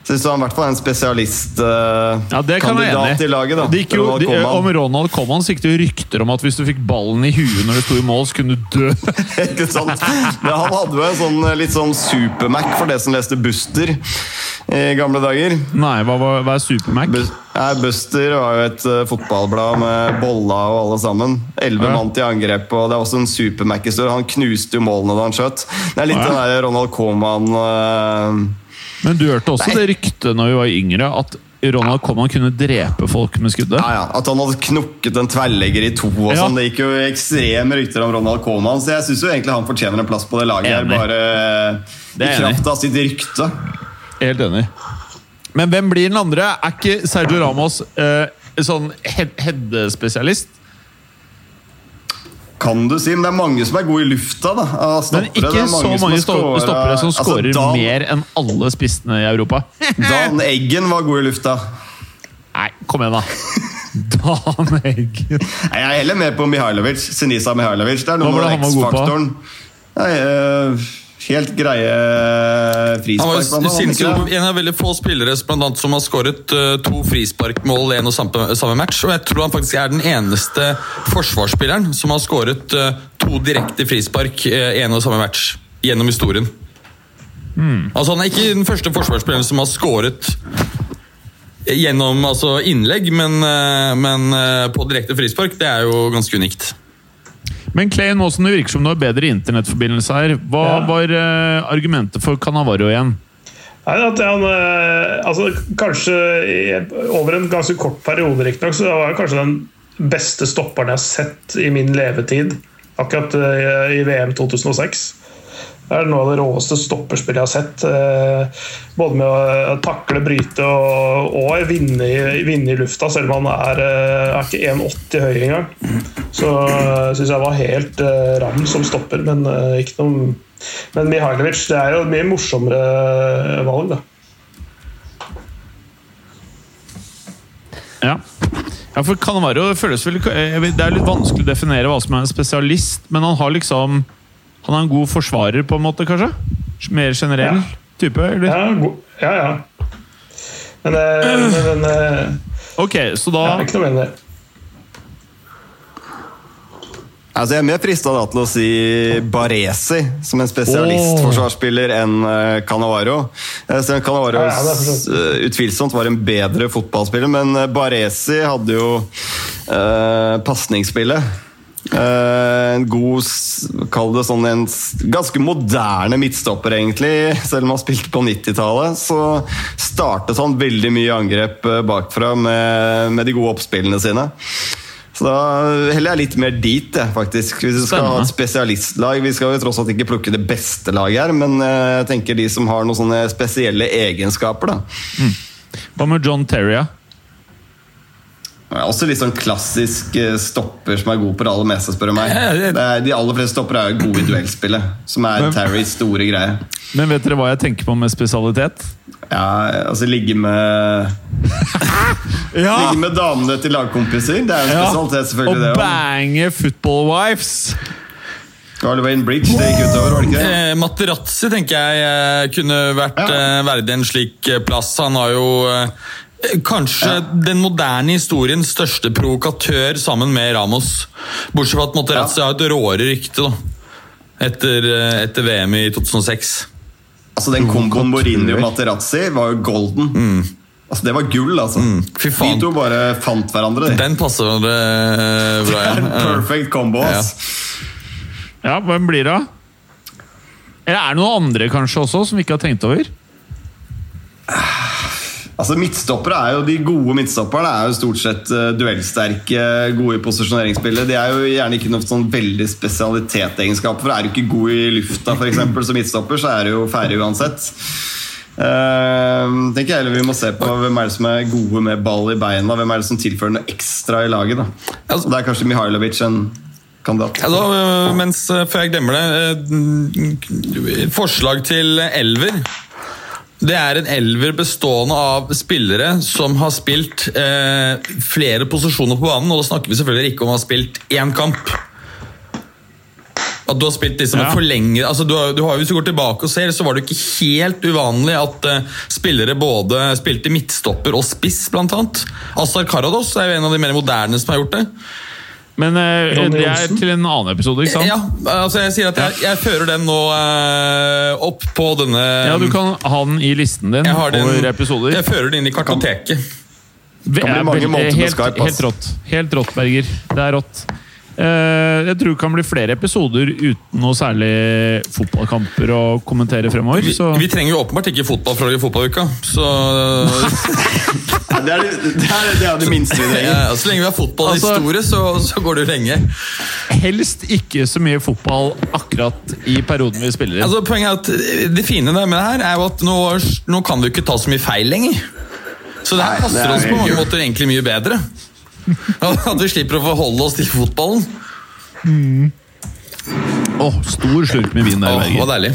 Så han i hvert fall er en spesialistkandidat Ja, jeg være enig i laget. da. Det gikk jo, de, om Ronald Coman gikk det rykter om at hvis du fikk ballen i huet når du sto i mål, så kunne du dø. (laughs) Ikke sant? Men han hadde jo en sånn, litt sånn super-Mac for det som leste Buster i gamle dager. Nei, hva, var, hva er Super-Mac? Bu- Buster var jo et uh, fotballblad med Bolla og alle sammen. Elleve Ja. mann til angrep, og det er også en super-Mac-historie. Han knuste jo målene da han skjøt. Det er litt Ja. den der Ronald Koeman eh, Men du hørte også Nei. det ryktet når vi var yngre, at Ronald Coman kunne drepe folk med skuddet? ja, ja, At han hadde knukket en tverrlegger i to og Ja. sånn. Det gikk jo ekstreme rykter om Ronald Koeman, så jeg syns egentlig han fortjener en plass på det laget her, Enig. bare eh, Det i kraft av sitt rykte. Helt enig. Men hvem blir den andre? Er ikke Sergio Ramos eh, sånn head- head-spesialist? Kan du si, men det er mange som er gode i lufta, da. Stoppere, Men ikke er så mange har stoppere som skårer altså, mer enn alle spissene i Europa. (laughs) Dan Eggen var god i lufta. Nei, kom igjen, da. Dan Eggen. Nei, Jeg er heller med på Mihailovic. Sinisa Mihailovic. Det er noe med? X-faktoren. Nei, eh, Helt greie Han var frispark. god. det? en av veldig få spillere blant annet, som har skåret eh, to frisparkmål i en og samme, samme match. Og jeg tror han faktisk er den eneste forsvarsspilleren som har skåret eh, to direkte frispark eh, i en og samme match gjennom historien. Altså Han er ikke den første forsvarsspilleren som har skåret gjennom altså, innlegg, men, eh, men eh, på direkte frispark. Det er jo ganske unikt. Men Clay, nå som det virker som du har bedre internettforbindelse her, hva Ja. var uh, argumentet for Canavaro igjen? Nei, at han, eh, altså, kanskje Over en ganske kort periode, riktignok, så var han kanskje den beste stopperen jeg har sett i min levetid. Akkurat eh, i VM 2006. Er noe av det råeste stopperspillet jeg har sett. eh, Både med å takle, bryte og, og vinne, i, vinne i lufta, selv om han er, eh, er ikke 1,80 høy engang. Så uh, syns jeg var helt eh, ram som stopper, men eh, ikke noe Men Mihailovic det er jo et mye morsommere eh, valg, da. Ja. ja, for Canavaro føles vel Det er litt vanskelig å definere hva som er en spesialist, men han har liksom Han er en god forsvarer, på en måte, kanskje? Mer generell Ja. type? Eller? Ja, ja. ja. Men, eh, (clears throat) men, men eh, Ok, så da er ikke noe med det. Altså, jeg er mer frista til å si Baresi som en spesialistforsvarsspiller enn eh, Cannavaro. Eh, Selv Ja, ja, eh, utvilsomt var en bedre fotballspiller, men eh, Baresi hadde jo uh, pasningsspillet. Eh, en god Kall det sånn en ganske moderne midtstopper, egentlig. Selv om han spilte på 90-tallet, så startet han veldig mye angrep eh, bakfra med, med de gode oppspillene sine. Så da heller jeg litt mer dit, faktisk. Hvis du skal ha et spesialistlag Vi skal jo tross alt ikke plukke det beste laget her, men eh, jeg tenker de som har noen sånne spesielle egenskaper, da. Hva med John Terry? ja? Også litt sånn klassisk eh, stopper som er god på det aller meste, spør du meg. (laughs) Er, de aller fleste stoppere er jo gode i duellspillet, som er Terrys store greie. Men vet dere hva jeg tenker på med spesialitet? Ja, altså ligge med (laughs) Ligge med damene til lagkompiser. Det er jo en spesialitet, Og selvfølgelig, det og bange football wives! Garlewayne Bridge, det gikk utover, var det ikke det? Eh, Materazzi tenker jeg eh, kunne vært Ja. eh, verdig en slik plass. Han har jo kanskje den moderne historiens største provokatør sammen med Ramos. Bortsett fra at Materazzi har et råere rykte da. Etter, eh, etter VM i 2006. Altså Den komboen Mourinho-Materazzi var jo golden. Altså Det var gull, altså. Mm. Fy faen. De to bare fant hverandre. de. Den passer hverandre eh, bra (laughs) Det er en perfect combo. ass. Ja, hvem blir det? Eller er det noen andre kanskje også, som vi ikke har tenkt over? Altså Midtstoppere er jo De gode midtstopperne er jo stort sett uh, duellsterke, gode i posisjoneringsspillet. De er jo gjerne ikke noe sånn veldig spesialitetegenskap. For Er du ikke god i lufta for eksempel, som midtstopper, så er du jo ferdig uansett. Uh, tenker jeg heller Vi må se på hvem er det som er gode med ball i beina. Hvem er det som tilfører noe ekstra i laget. da Altså- Det er kanskje Mihailovic en kandidat. Øh, mens, før jeg glemmer det Forslag til elver. Det er en elver bestående av spillere som har spilt eh, flere posisjoner på banen. Og da snakker vi selvfølgelig ikke om å ha spilt én kamp. At du har spilt liksom Ja. forlenger, altså du har, du har, Hvis du går tilbake og ser, så var det ikke helt uvanlig at eh, spillere både spilte midtstopper og spiss, blant annet. Asar Karados er jo en av de mer moderne som har gjort det. Men uh, det er til en annen episode, ikke sant? Ja, altså jeg sier at jeg, jeg fører den nå uh, opp på denne Ja, Du kan ha den i listen din jeg har den, over episoder. Jeg fører den inn i kartoteket. Det kan bli mange måter måneder med Skype, helt rått. Helt rått, Berger. Det er rått. Eh, jeg tror det kan bli flere episoder uten noe særlig fotballkamper å kommentere fremover. Vi, Så vi trenger jo åpenbart ikke fotball fra i fotballuka. Så (laughs) Det er det, det, er, det, er det minste vi trenger. ja, Så lenge vi har fotballhistorie, så, så går det jo lenge. helst ikke så mye fotball akkurat i perioden vi spiller i. Altså, poenget er at Det fine med det her er jo at nå, nå kan du ikke ta så mye feil lenger. Så det her Nei, passer det er oss på mange måter egentlig mye bedre. (laughs) At vi slipper å forholde oss til fotballen. Åh, stor slurk med vin der, Åh, Berger. Hva deilig.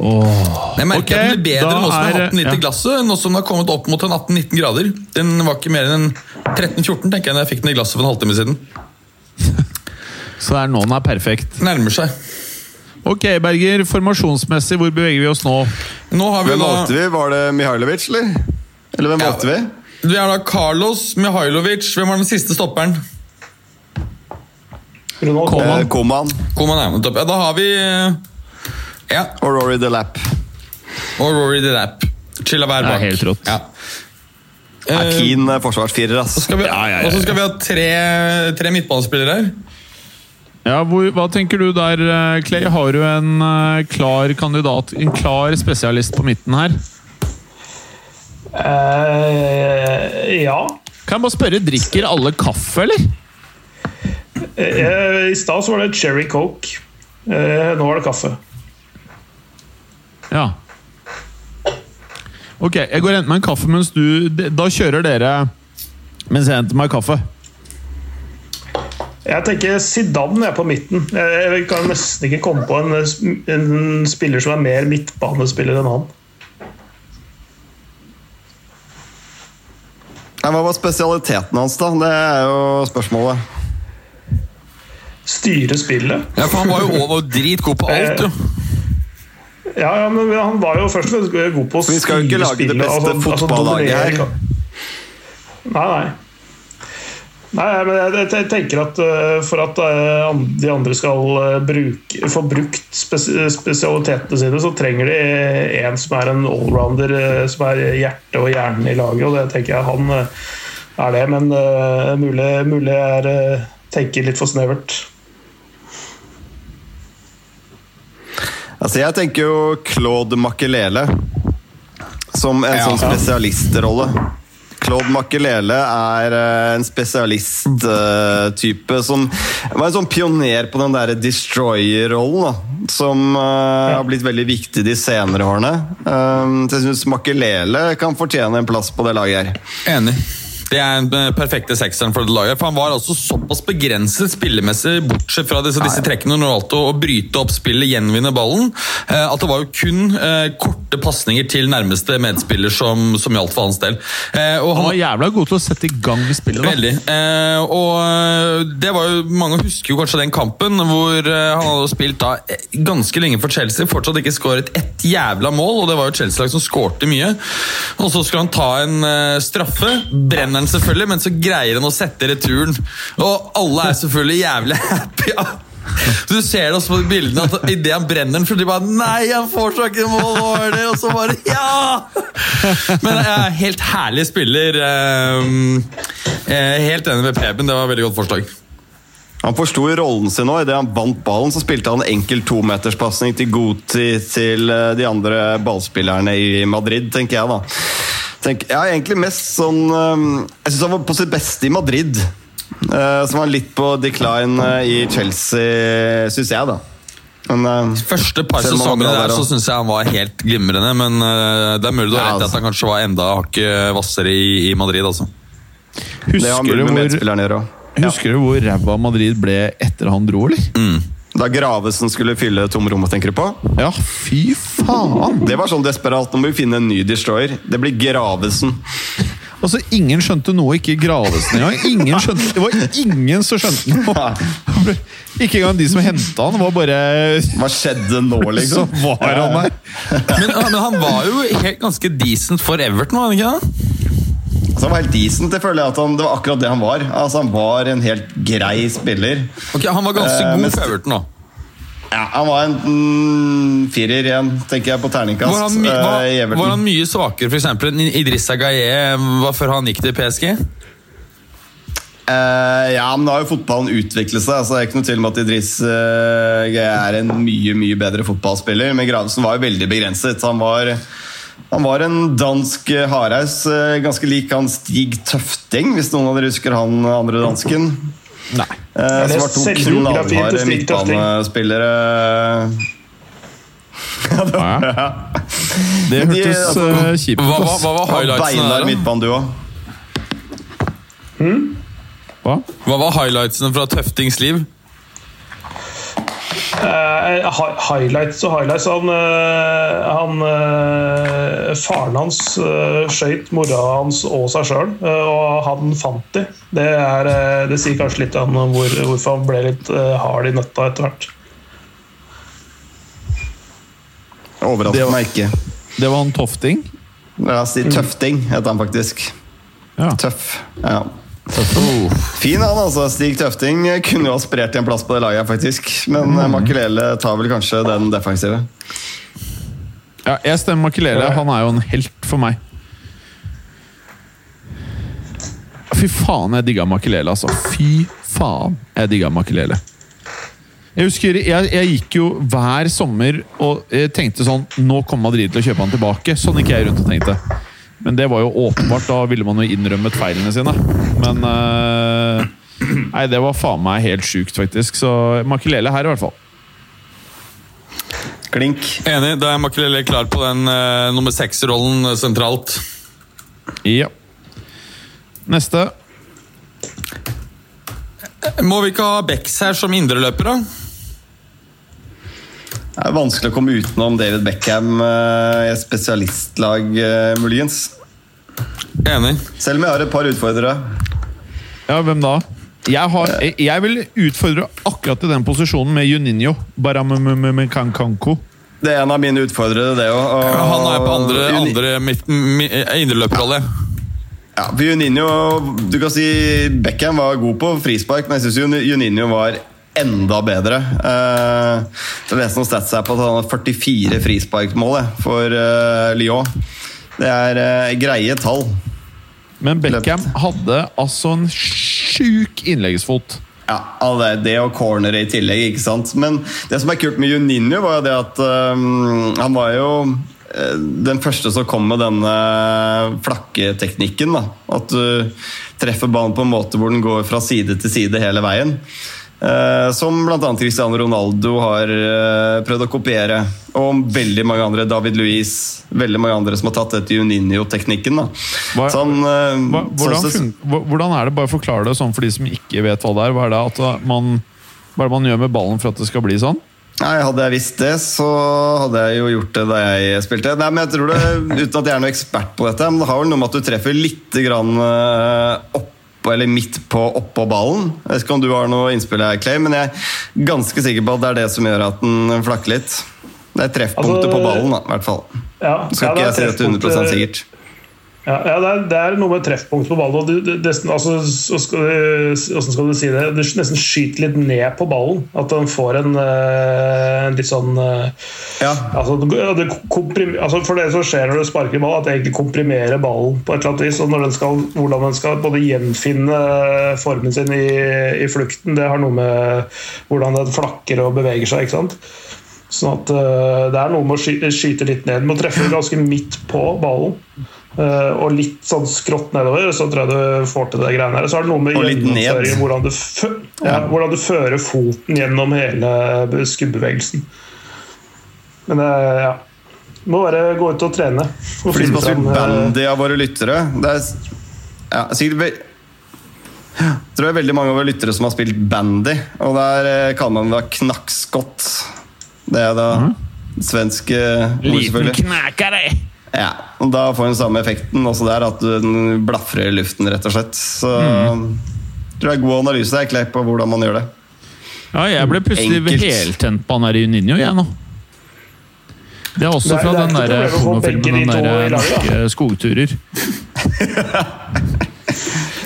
Jeg merker okay, at den blir bedre nå som jeg har er- 18-19 ja. i glasset. Nå som den har kommet opp mot en 18-19 grader. Den var ikke mer enn 13-14 tenker jeg da jeg fikk den i glasset for en halvtime siden. (laughs) Så det er nå den er perfekt. Nærmer seg. Ok, Berger. Formasjonsmessig, hvor beveger vi oss nå? Nå har vi Hvem da valgte vi? Var det Mihailovic, eller? Eller hvem Ja. valgte vi? Vi har da Carlos Mihailovic. Hvem var den siste stopperen? Koman. Koman. Koman er topp. Ja, da har vi eh, Ja, og Rory Delap. og Rory Delap. Chilla hver Det er helt rått. Ja. Er Eh, keen eh, forsvarsfirer, ass. skal vi, Og så skal vi ha tre, tre midtbanespillere her. Ja, hvor, Hva tenker du der, Clay? Har du en klar kandidat, en klar spesialist på midten her? Eh, ja. Kan jeg bare spørre, drikker alle kaffe, eller? Eh, I stad var det Cherry Coke. Eh, nå er det kaffe. Ja. Ok, jeg går og henter meg en kaffe mens du Da kjører dere mens jeg henter meg kaffe. Jeg tenker Zidane er på midten. Jeg kan nesten ikke komme på en, en spiller som er mer midtbanespiller enn han. Hva var spesialiteten hans, da? Det er jo spørsmålet. Styre spillet. Ja, for Han var jo over dritgod på alt. jo. Ja, ja, men han var jo først og fremst god på å Vi skal jo ikke styre lage det beste altså- fotballaget altså, her. Nei, nei. Nei, men jeg, jeg tenker at uh, for at uh, de andre skal uh, bruke, få brukt spesialitetene sine, så trenger de en som er en allrounder, som er hjertet og hjernen i laget. Og det tenker jeg han er det, men mulig, mulig er uh, tenker litt for snevert. Altså, Jeg tenker jo Claude Makelele som en Ja. sånn spesialistrolle. Claude Makelele er eh, en spesialisttype som var en sånn pioner på den derre destroyer-rollen. da, Som eh, har blitt veldig viktig de senere årene. Um, så jeg syns Makelele kan fortjene en plass på det laget her. Enig. Det er den eh, perfekte sekseren for laget. For Han var altså såpass begrenset spillemessig, bortsett fra disse, disse trekkene når det gjaldt å bryte opp spillet, gjenvinne ballen, eh, at det var jo kun eh, korte pasninger til nærmeste medspiller som, som gjaldt for hans del. Eh, og Han var jævla god til å sette i gang spillet. da. Veldig. Eh, og det var jo, Mange husker jo kanskje den kampen hvor han hadde spilt da ganske lenge for Chelsea, fortsatt ikke skåret ett jævla mål, og det var jo Chelsea-lag som skårte mye. Og så skulle han ta en straffe, brenner den selvfølgelig, men så greier han å sette returen. Og alle er selvfølgelig jævlig happy. Du ser det også på bildene at idet han brenner den, så de bare Nei, han får så ikke mål! over det?» Og så bare Ja! Men eh, helt herlig spiller. eh, eh, helt enig med Preben, det var et veldig godt forslag. Han forsto rollen sin nå. Idet han vant ballen, så spilte han enkel tometerspasning til Goti til eh, de andre ballspillerne i Madrid, tenker jeg, da. Tenk, ja, egentlig mest sånn eh, Jeg syns han var på sitt beste i Madrid. eh, Som var litt på decline eh, i Chelsea, syns jeg, da. Men eh, Første par sesongene der så syns jeg han var helt glimrende, men det er mulig du har Ja, rett i at altså. han kanskje var enda hakket hvassere i, i Madrid. altså. Husker du hvor, å gjøre du hvor ræva Madrid ble etter han dro, eller? Da Gravesen skulle fylle tomrommet, tenker du på? Ja, fy faen! Det var sånn desperat. Nå må vi finne en ny destroyer. Det blir Gravesen. (laughs) Altså, Ingen skjønte noe, ikke Gravesen engang. Ingen skjønte, det var ingen som skjønte noe! (laughs) Ikke engang de som henta han, var bare Hva skjedde nå, (laughs) Så liksom? var han der! Men, men han var jo helt ganske decent for Everton, var han ikke det? Altså, han var helt decent. Jeg føler at han, Det var akkurat det han var. Altså, Han var en helt grei spiller. Ok, Han var ganske Eh, god mens- for Everton, da. Ja, Han var en mm, firer igjen, tenker jeg, på terningkast Var han, my, eh, i var, var han mye svakere eksempel, enn Idrissa Gaye var før han gikk til PSG? Uh, ja, men da har jo fotballen utviklet seg. Altså, det er ikke noe tvil om at Idris eh, er en mye mye bedre fotballspiller. Men Gravesen var jo veldig begrenset. Han var, han var en dansk eh, hardhaus, eh, ganske lik han Stig Tøfting, hvis noen av dere husker han andre dansken. Nei. Eh, som var to knallharde midtbanespillere. (laughs) Ja, det, var. Ja. Det hørtes de, hørtes altså, eh, kjipt Hva, ut. hva, hva, hva var highlightsene der? da? Hmm? Hva? Hva var highlightsene fra Tøftings liv? Eh, highlights og highlights. Han, eh, han eh, Faren hans uh, skøyt mora hans og seg sjøl, og han fant de. Det, er, eh, det sier kanskje litt om hvor, hvorfor han ble litt eh, hard i nøtta etter hvert. Det Overrasker var- meg ikke. Det var han Tofting. Ja, si Tøfting, heter han faktisk. Ja. Tøff. Ja. Fin han, altså. Stig Tøfting kunne jo aspirert til en plass på det laget, faktisk. Men mm. Makelele tar vel kanskje den defensive. Ja, jeg stemmer Makelele. Han er jo en helt for meg. Fy faen, jeg digga Makelele, altså. Fy faen, jeg digga Makelele. Jeg husker, jeg, jeg gikk jo hver sommer og tenkte sånn Nå kommer Madrid til å kjøpe han tilbake. Sånn gikk jeg rundt og tenkte. Men det var jo åpenbart. Da ville man jo innrømmet feilene sine. Men uh, Nei, det var faen meg helt sjukt, faktisk. Så Makelele her, i hvert fall. Klink. Enig. Da er Makelele klar på den uh, nummer seks-rollen eh, sentralt. Ja. Neste. Må vi ikke ha Bex her som indreløper, da? Det er vanskelig å komme utenom David Beckham eh, i et spesialistlag, eh, muligens. Enig. Selv om jeg har et par utfordrere. Ja, hvem da? Jeg, har, jeg, jeg vil utfordre akkurat i den posisjonen med Juninho. Baramkankanko. Det er en av mine utfordrere, det òg. Han er på andre, andre indreløperrolle. Ja, for Juninho, du kan si Beckham var god på frispark, men jeg syns Juninho var enda bedre. Eh, jeg leste noen stats her på at han har 44 frisparkmål for uh, Lyon. Det er uh, greie tall. Men Beckham hadde altså en sjuk innleggsfot. Ja, ja, det, det og corneret i tillegg, ikke sant. Men det som er kult med Juninho, var jo det at um, han var jo øh, den første som kom med denne flakketeknikken. da. At du treffer ballen på en måte hvor den går fra side til side hele veien. Eh, som bl.a. Cristiano Ronaldo har eh, prøvd å kopiere. Og veldig mange andre. David Luiz. Veldig mange andre som har tatt etter Juninho-teknikken. eh, hvordan, sånn hva- hvordan er det, bare forklare det sånn for de som ikke vet hva det er. Hva er det at man, hva er det man gjør med ballen for at det skal bli sånn? Nei, Hadde jeg visst det, så hadde jeg jo gjort det da jeg spilte. Nei, men jeg tror det, Uten at jeg er noe ekspert på dette, men det har vel noe med at du treffer litt grann oppå eller midt på oppå ballen. Jeg vet ikke om du har noe innspill her, Clay, men jeg er ganske sikker på at det er det som gjør at den flakker litt. Det er treffpunktet Altså, på ballen, da, i hvert fall. Ja, Skal ja, ikke jeg si dette 100 treffpunkt, sikkert. Ja, ja det, er, det er noe med treffpunkt på ballen. og du, du, det, altså, skal du, Hvordan skal du si det? Du nesten skyter litt ned på ballen. At den får en, eh, en litt sånn eh, Ja. altså, det, komprim, altså, For det som skjer når du sparker ball, at det egentlig komprimerer ballen på et eller annet vis. og når den skal, Hvordan den skal både gjenfinne formen sin i, i flukten, det har noe med hvordan den flakker og beveger seg. ikke sant? Sånn at eh, Det er noe med å skyte, skyte litt ned. Du må treffe ganske midt på ballen. eh, og litt sånn skrått nedover, så tror jeg du får til det greiene her. Så er det noe med gjennomføringen, hvordan ja, hvordan du fører foten gjennom hele skubbevegelsen Men det ja. må bare gå ut og trene. Og For de som har spilt eh, bandy av våre lyttere Det er ja, sikkert jeg tror det er veldig mange av våre lyttere som har spilt bandy, og der eh, kaller man det knakkskott. Det er da svensk eh, ord, selvfølgelig. knækere! Ja, og Da får den samme effekten også der, at den blafrer i luften, rett og slett. Så jeg tror det er god analyse der, Klepp, på hvordan man gjør det. Ja, jeg ble plutselig heltent på han der Juninho, jeg nå. Det er også er- fra er den der homofilmen, pornofilmen, den der i norske skogturer.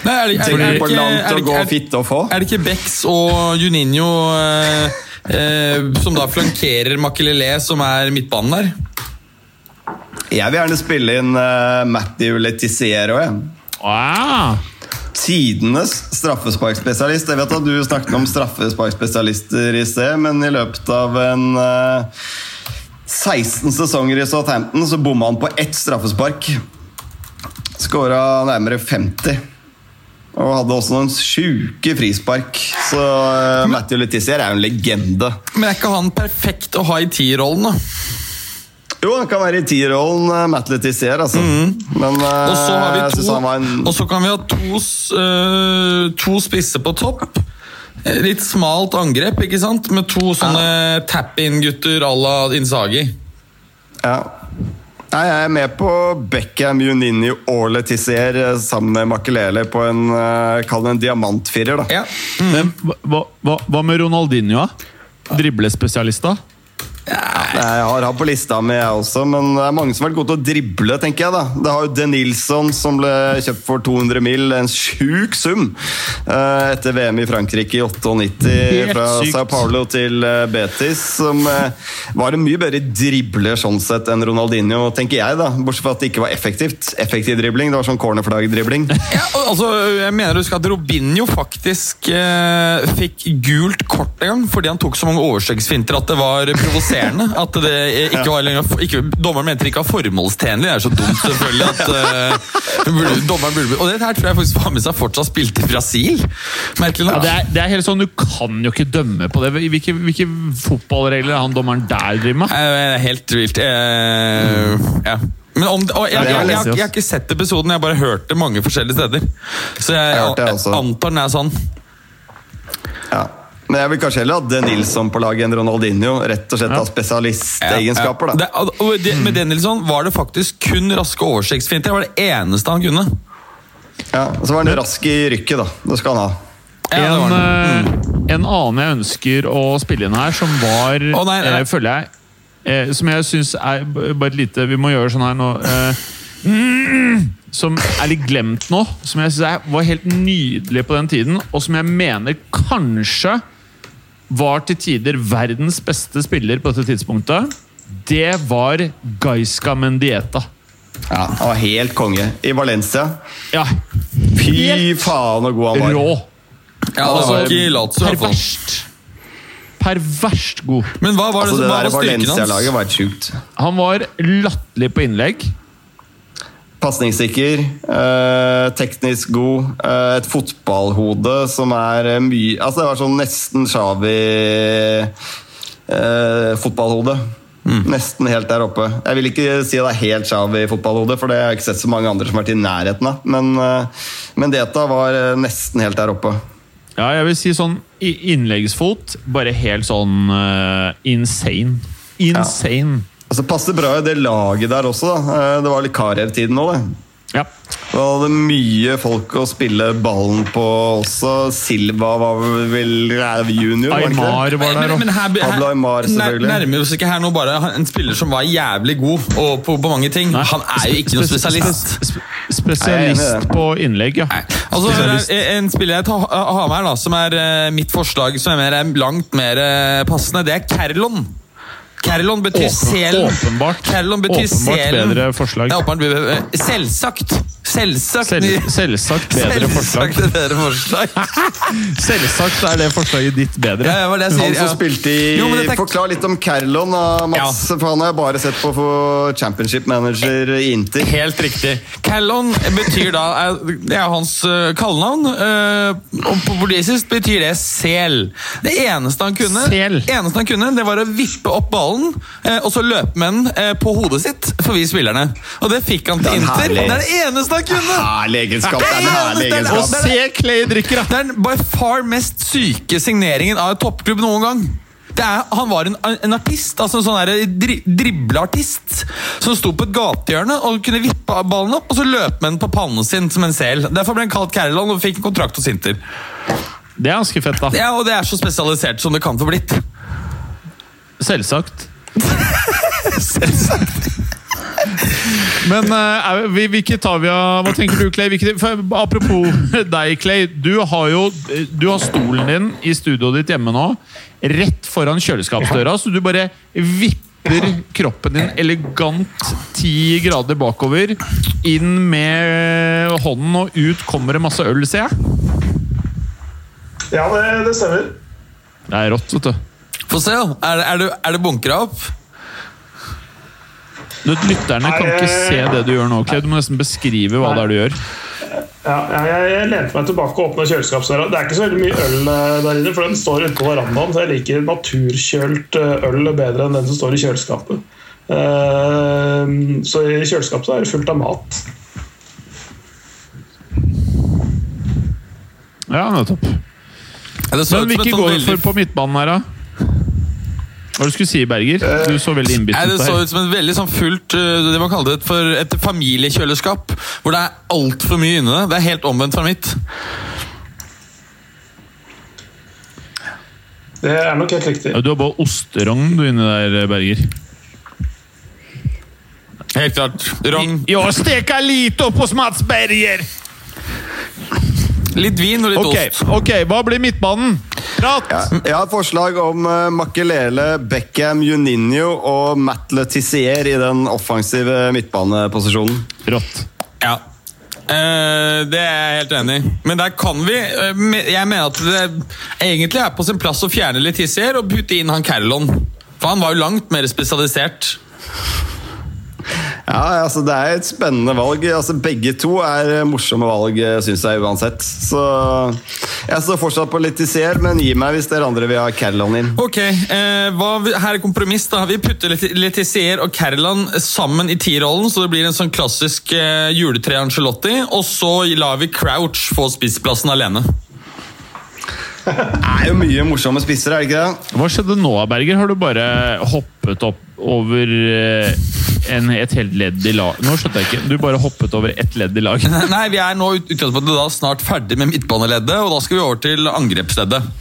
Nei, er det, er, er, er, det ikke, og fitte og er det ikke Bex og Juninho eh, som da flankerer Makelele, som er midtbanen der? Jeg vil gjerne spille inn uh, Matthew Letiziero. jeg. Ah, Tidenes straffesparkspesialist. Jeg vet at du snakket om straffesparkspesialister i sted, men i løpet av en uh, 16 sesonger i Southampton så bomma han på ett straffespark. Skåra nærmere 50. Og hadde også noen sjuke frispark. Så uh, Matthew Letizier er jo en legende. Men er ikke han perfekt å ha i tierrollen, da? Jo, han kan være i tierrollen, uh, Matt Letizier, altså. Men uh, Og så har vi to en Og så kan vi ha to, øh, to spisser på topp. Eh, Litt smalt angrep, ikke sant? Med to sånne tap-in-gutter à la Inzaghi. Ja. Nei, jeg er med på Beckham, Junini og Letizier eh, sammen med Makelele på en, eh, en diamantfirer. da. Ja. Men hva, hva- hva, med Ronaldinho? Driblespesialist, da? Jeg har han på lista mi, jeg også, men det er mange som har vært gode til å drible. tenker jeg da. Det har jo De Nilsson, som ble kjøpt for 200 mill., en sjuk sum eh, etter VM i Frankrike i 98, fra. Sao Paulo til eh, Betis. Som eh, var en mye bedre dribler sånn sett enn Ronaldinho, tenker jeg. da. Bortsett fra at det ikke var effektivt. Effektiv dribling, det var sånn cornerflagg-dribling. Ja, altså, jeg mener du skal at Robinho faktisk eh, fikk gult kort en gang fordi han tok så mange overstegsfinter at det var provoserende. At det ikke var lenger, ikke, Dommeren mente det ikke var formålstjenlig. Det er så dumt, selvfølgelig. at uh, burde, dommeren burde, Og det her tror jeg faktisk var med seg fortsatt spilte i Brasil. Merkelig Ja, det, er, det er helt sånn, Du kan jo ikke dømme på det. Hvilke, hvilke fotballregler er han dommeren der driver med? Uh, Helt vilt. Eh, ja. Men om, og jeg, jeg, har jeg, jeg jeg, jeg har ikke sett episoden, jeg har bare hørt det mange forskjellige steder. Så jeg, Jeg har jeg, antar den er sånn. Ja. Men jeg vil kanskje heller ha De Nilsson på laget enn Ronaldinho. Rett og slett Ja. av spesialistegenskaper. Ja, da. det, Den det, med Denilson var det faktisk kun raske oversiktsfinter. Det var det eneste han kunne. Ja, og så var han rask i rykket, da. Det skal han ha. Ja, en, eh, en annen jeg ønsker å spille inn her, som var oh, nei, nei. eh, Føler jeg eh, Som jeg syns er bare et lite Vi må gjøre sånn her nå. eh, mm, (clears throat) som er litt glemt nå. Som jeg synes var helt nydelig på den tiden, og som jeg mener kanskje var til tider verdens beste spiller på dette tidspunktet. Det var Gaiska Mendieta. Ja, Han var helt konge. I Valencia. Ja, Fy faen så god han var. rå. Ja, det var ikke Lazio, i hvert fall. Perverst. Perverst god. Men hva var det Altså, som det var styrken hans? Valencia-laget var helt sjukt. Han var latterlig på innlegg. Pasningssikker, eh, teknisk god, eh, et fotballhode som er eh, mye Altså, det var sånn nesten Xavi-fotballhode. Nesten helt der oppe. Jeg vil ikke si det er helt Shawi fotballhode, for det har jeg ikke sett så mange andre som har vært i nærheten av. Men, eh, men Deta var eh, nesten helt der oppe. Ja, jeg vil si sånn innleggsfot. Bare helt sånn uh, insane. Insane. Altså, passer bra i det laget der også. Da. Eh, Det var litt Karev-tiden nå, det. Ja. Det hadde mye folk å spille ballen på også. Silva var vel junior? Aymar var der Men, men òg. her, Pablo Aymar, selvfølgelig. nærmer oss ikke her nå bare en spiller som var jævlig god og på, på mange ting. Han er jo ikke noen spesialist. I Spesialist på innlegg, ja. Altså, en en spiller jeg tar, har med her, da, som er eh, mitt forslag, som er langt mer eh, passende, det er Kerlon. Kerlon betyr selen. åpenbart. Betyr Åpenbart selen. bedre forslag. Ja, åpenbart. Selvsagt. Selvsagt. Selv, selvsagt bedre forslag. Selvsagt bedre forslag. (laughs) Selvsagt er det forslaget ditt bedre. Ja, det jeg Han som Ja. spilte i Jo, Forklar litt om Carlon, Mats. Ja. For han har jeg bare sett på for Championship Manager i Inter. Helt riktig. Carlon betyr da er- Det er hans uh, kallenavn. eh, og på portugisisk betyr det sel. Det eneste han kunne, Sel. eneste han kunne det var å vippe opp ballen eh, og så løpe med den eh, på hodet sitt for vi spillerne. Og det fikk han til er Inter. Det er det eneste han kunne! Herlig egenskap! Det er en herlig egenskap. Å se Clay drikker, da! Det er den by far mest syke signeringen av en toppklubb noen gang. Det er, han var en, en artist, altså en sånn dri, dribleartist, som sto på et gatehjørne og kunne vippe ballen opp, og så løp med den på pannen sin som en sel. Derfor ble han kalt Carolan og fikk en kontrakt hos Inter. Det er ganske fett, da. Ja, og det er så spesialisert som det kan få blitt. Selvsagt. (laughs) Selvsagt. (laughs) Men uh, er- hvilke tar vi av Hva tenker du, Clay? Hvilke, for, apropos (laughs) deg, Clay. Du har jo Du har stolen din i studioet ditt hjemme nå. Rett foran kjøleskapsdøra, så du bare vipper kroppen din elegant ti grader bakover. Inn med hånden, og ut kommer det masse øl, ser jeg. Ja, det, det stemmer. Det er rått, vet du. Få se, da. Er er er det bunkra opp? Du, Lytterne kan ikke se det du gjør nå, Clay. Du må nesten beskrive hva det er du gjør. Ja, jeg, jeg lente meg tilbake og åpna kjøleskapsdøra. Det er ikke så veldig mye øl eh, der inne, for den står ute på verandaen. Så jeg liker naturkjølt eh, øl bedre enn den som står i kjøleskapet. Eh, Så i kjøleskapet er det fullt av mat. Ja, nettopp. Ja, det så Men hvilke sånn går for på midtbanen her, da? Hva var du skulle si, Berger? Du så veldig innbitt ut. Det så ut som et veldig sånn fullt uh, Det man kaller det for et familiekjøleskap. Hvor det er altfor mye inni det. Det er helt omvendt fra mitt. Det er nok helt riktig. Ja, Du har bare osterogn du inni der, Berger. Helt klart. Rogn. Jeg steker lite opp hos Mats Berger! Litt vin og litt okay. ost. ok, hva blir midtbanen? Prat! Jeg har forslag om uh, Makelele, Beckham, Juninho og Matt Letizier i den offensive midtbaneposisjonen. Rått. Ja. Uh, det er jeg helt enig i. Men der kan vi uh, Jeg mener at det egentlig er på sin plass å fjerne Letizier og putte inn han Carolon. For han var jo langt mer spesialisert. Ja, altså Det er et spennende valg. Altså Begge to er eh, morsomme valg, syns jeg uansett. Så jeg står fortsatt på Letizier, men gi meg hvis dere andre vil ha Carolon inn. Ok, eh, hva, Her er kompromiss. da Vi putter Leti- Letizier og Carolon sammen i T-rollen, så det blir en sånn klassisk eh, juletre Angelotti. Og så lar vi Crouch få spissplassen alene. Det er jo mye morsomme spisser, er det ikke det? Hva skjedde nå, Berger? Har du bare hoppet opp over eh, en, et helt ledd i lag? Nå skjønte jeg ikke. Du bare hoppet over ett ledd i lag. (laughs) Nei, vi er nå utgangspunktet da snart ferdig med midtbaneleddet, og da skal vi over til angrepsleddet.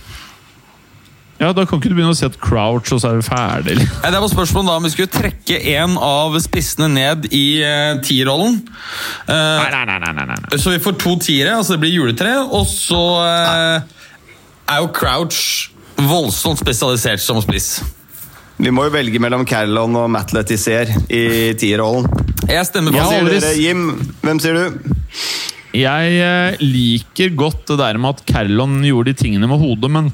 Ja, Da kan ikke du begynne å si at crouch, og så er vi ferdig. Nei, Det var spørsmålet da om vi skulle trekke en av spissene ned i eh, T-rollen. Eh, Nei, nei, nei, nei, nei, nei. så vi får to tiere, altså det blir juletre, og så eh, er jo Crouch voldsomt spesialisert som spiss. Vi må jo velge mellom Carolon og Matt Letizier i tierrollen. Jeg stemmer Hva på Ja, sier dere, Jim? Hvem sier du? Jeg eh, liker godt det der med at Carlon gjorde de tingene med hodet, men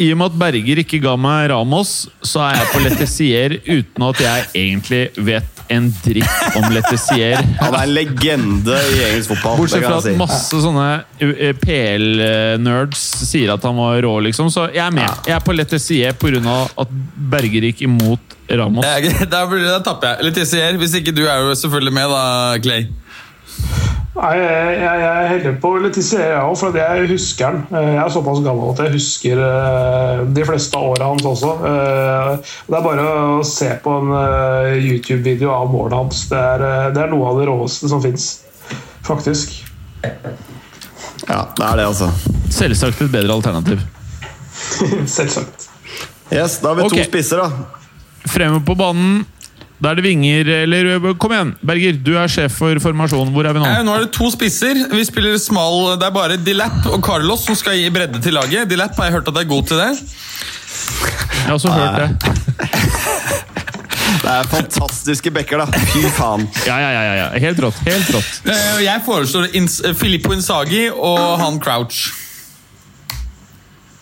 i og med at Berger ikke ga meg Ramos, så er jeg på Letizier uten at jeg egentlig vet en dritt om Letizier. (laughs) Han er en legende i engelsk fotball. Bortsett fra at si. masse sånne uh, PL-nerds sier at han var rå, liksom. Så jeg er med. Jeg er på Letizier pga. at Berger gikk imot Ramos. Jeg, der, der tapper jeg. Letizier, hvis ikke du er jo selvfølgelig med, da, Clay. Nei, jeg, jeg, jeg er heller på Letizier, jeg òg, for jeg husker den. Eh, Jeg er såpass gammel at jeg husker eh, de fleste av åra hans også. Eh, Det er bare å se på en YouTube-video av målet hans. Det er, det er noe av det råeste som fins, faktisk. Ja, det er det, altså. Selvsagt et bedre alternativ. (laughs) Selvsagt. Yes, Da har vi okay. to spisser, da. Fremme på banen. Da er det vinger, eller Kom igjen, Berger. Du er sjef for formasjonen. Hvor er vi nå? Eh, Nå er det to spisser. Vi spiller smal Det er bare Dilap og Carlos som skal gi bredde til laget. Dilap har jeg hørt at er god til det. Jeg har også hørt det. (laughs) Det er fantastiske bekker, da. Fy faen. Ja, ja, ja, ja. Helt rått. Helt rått. Eh, Jeg foreslår Ins Filippo Insagi og han Crouch.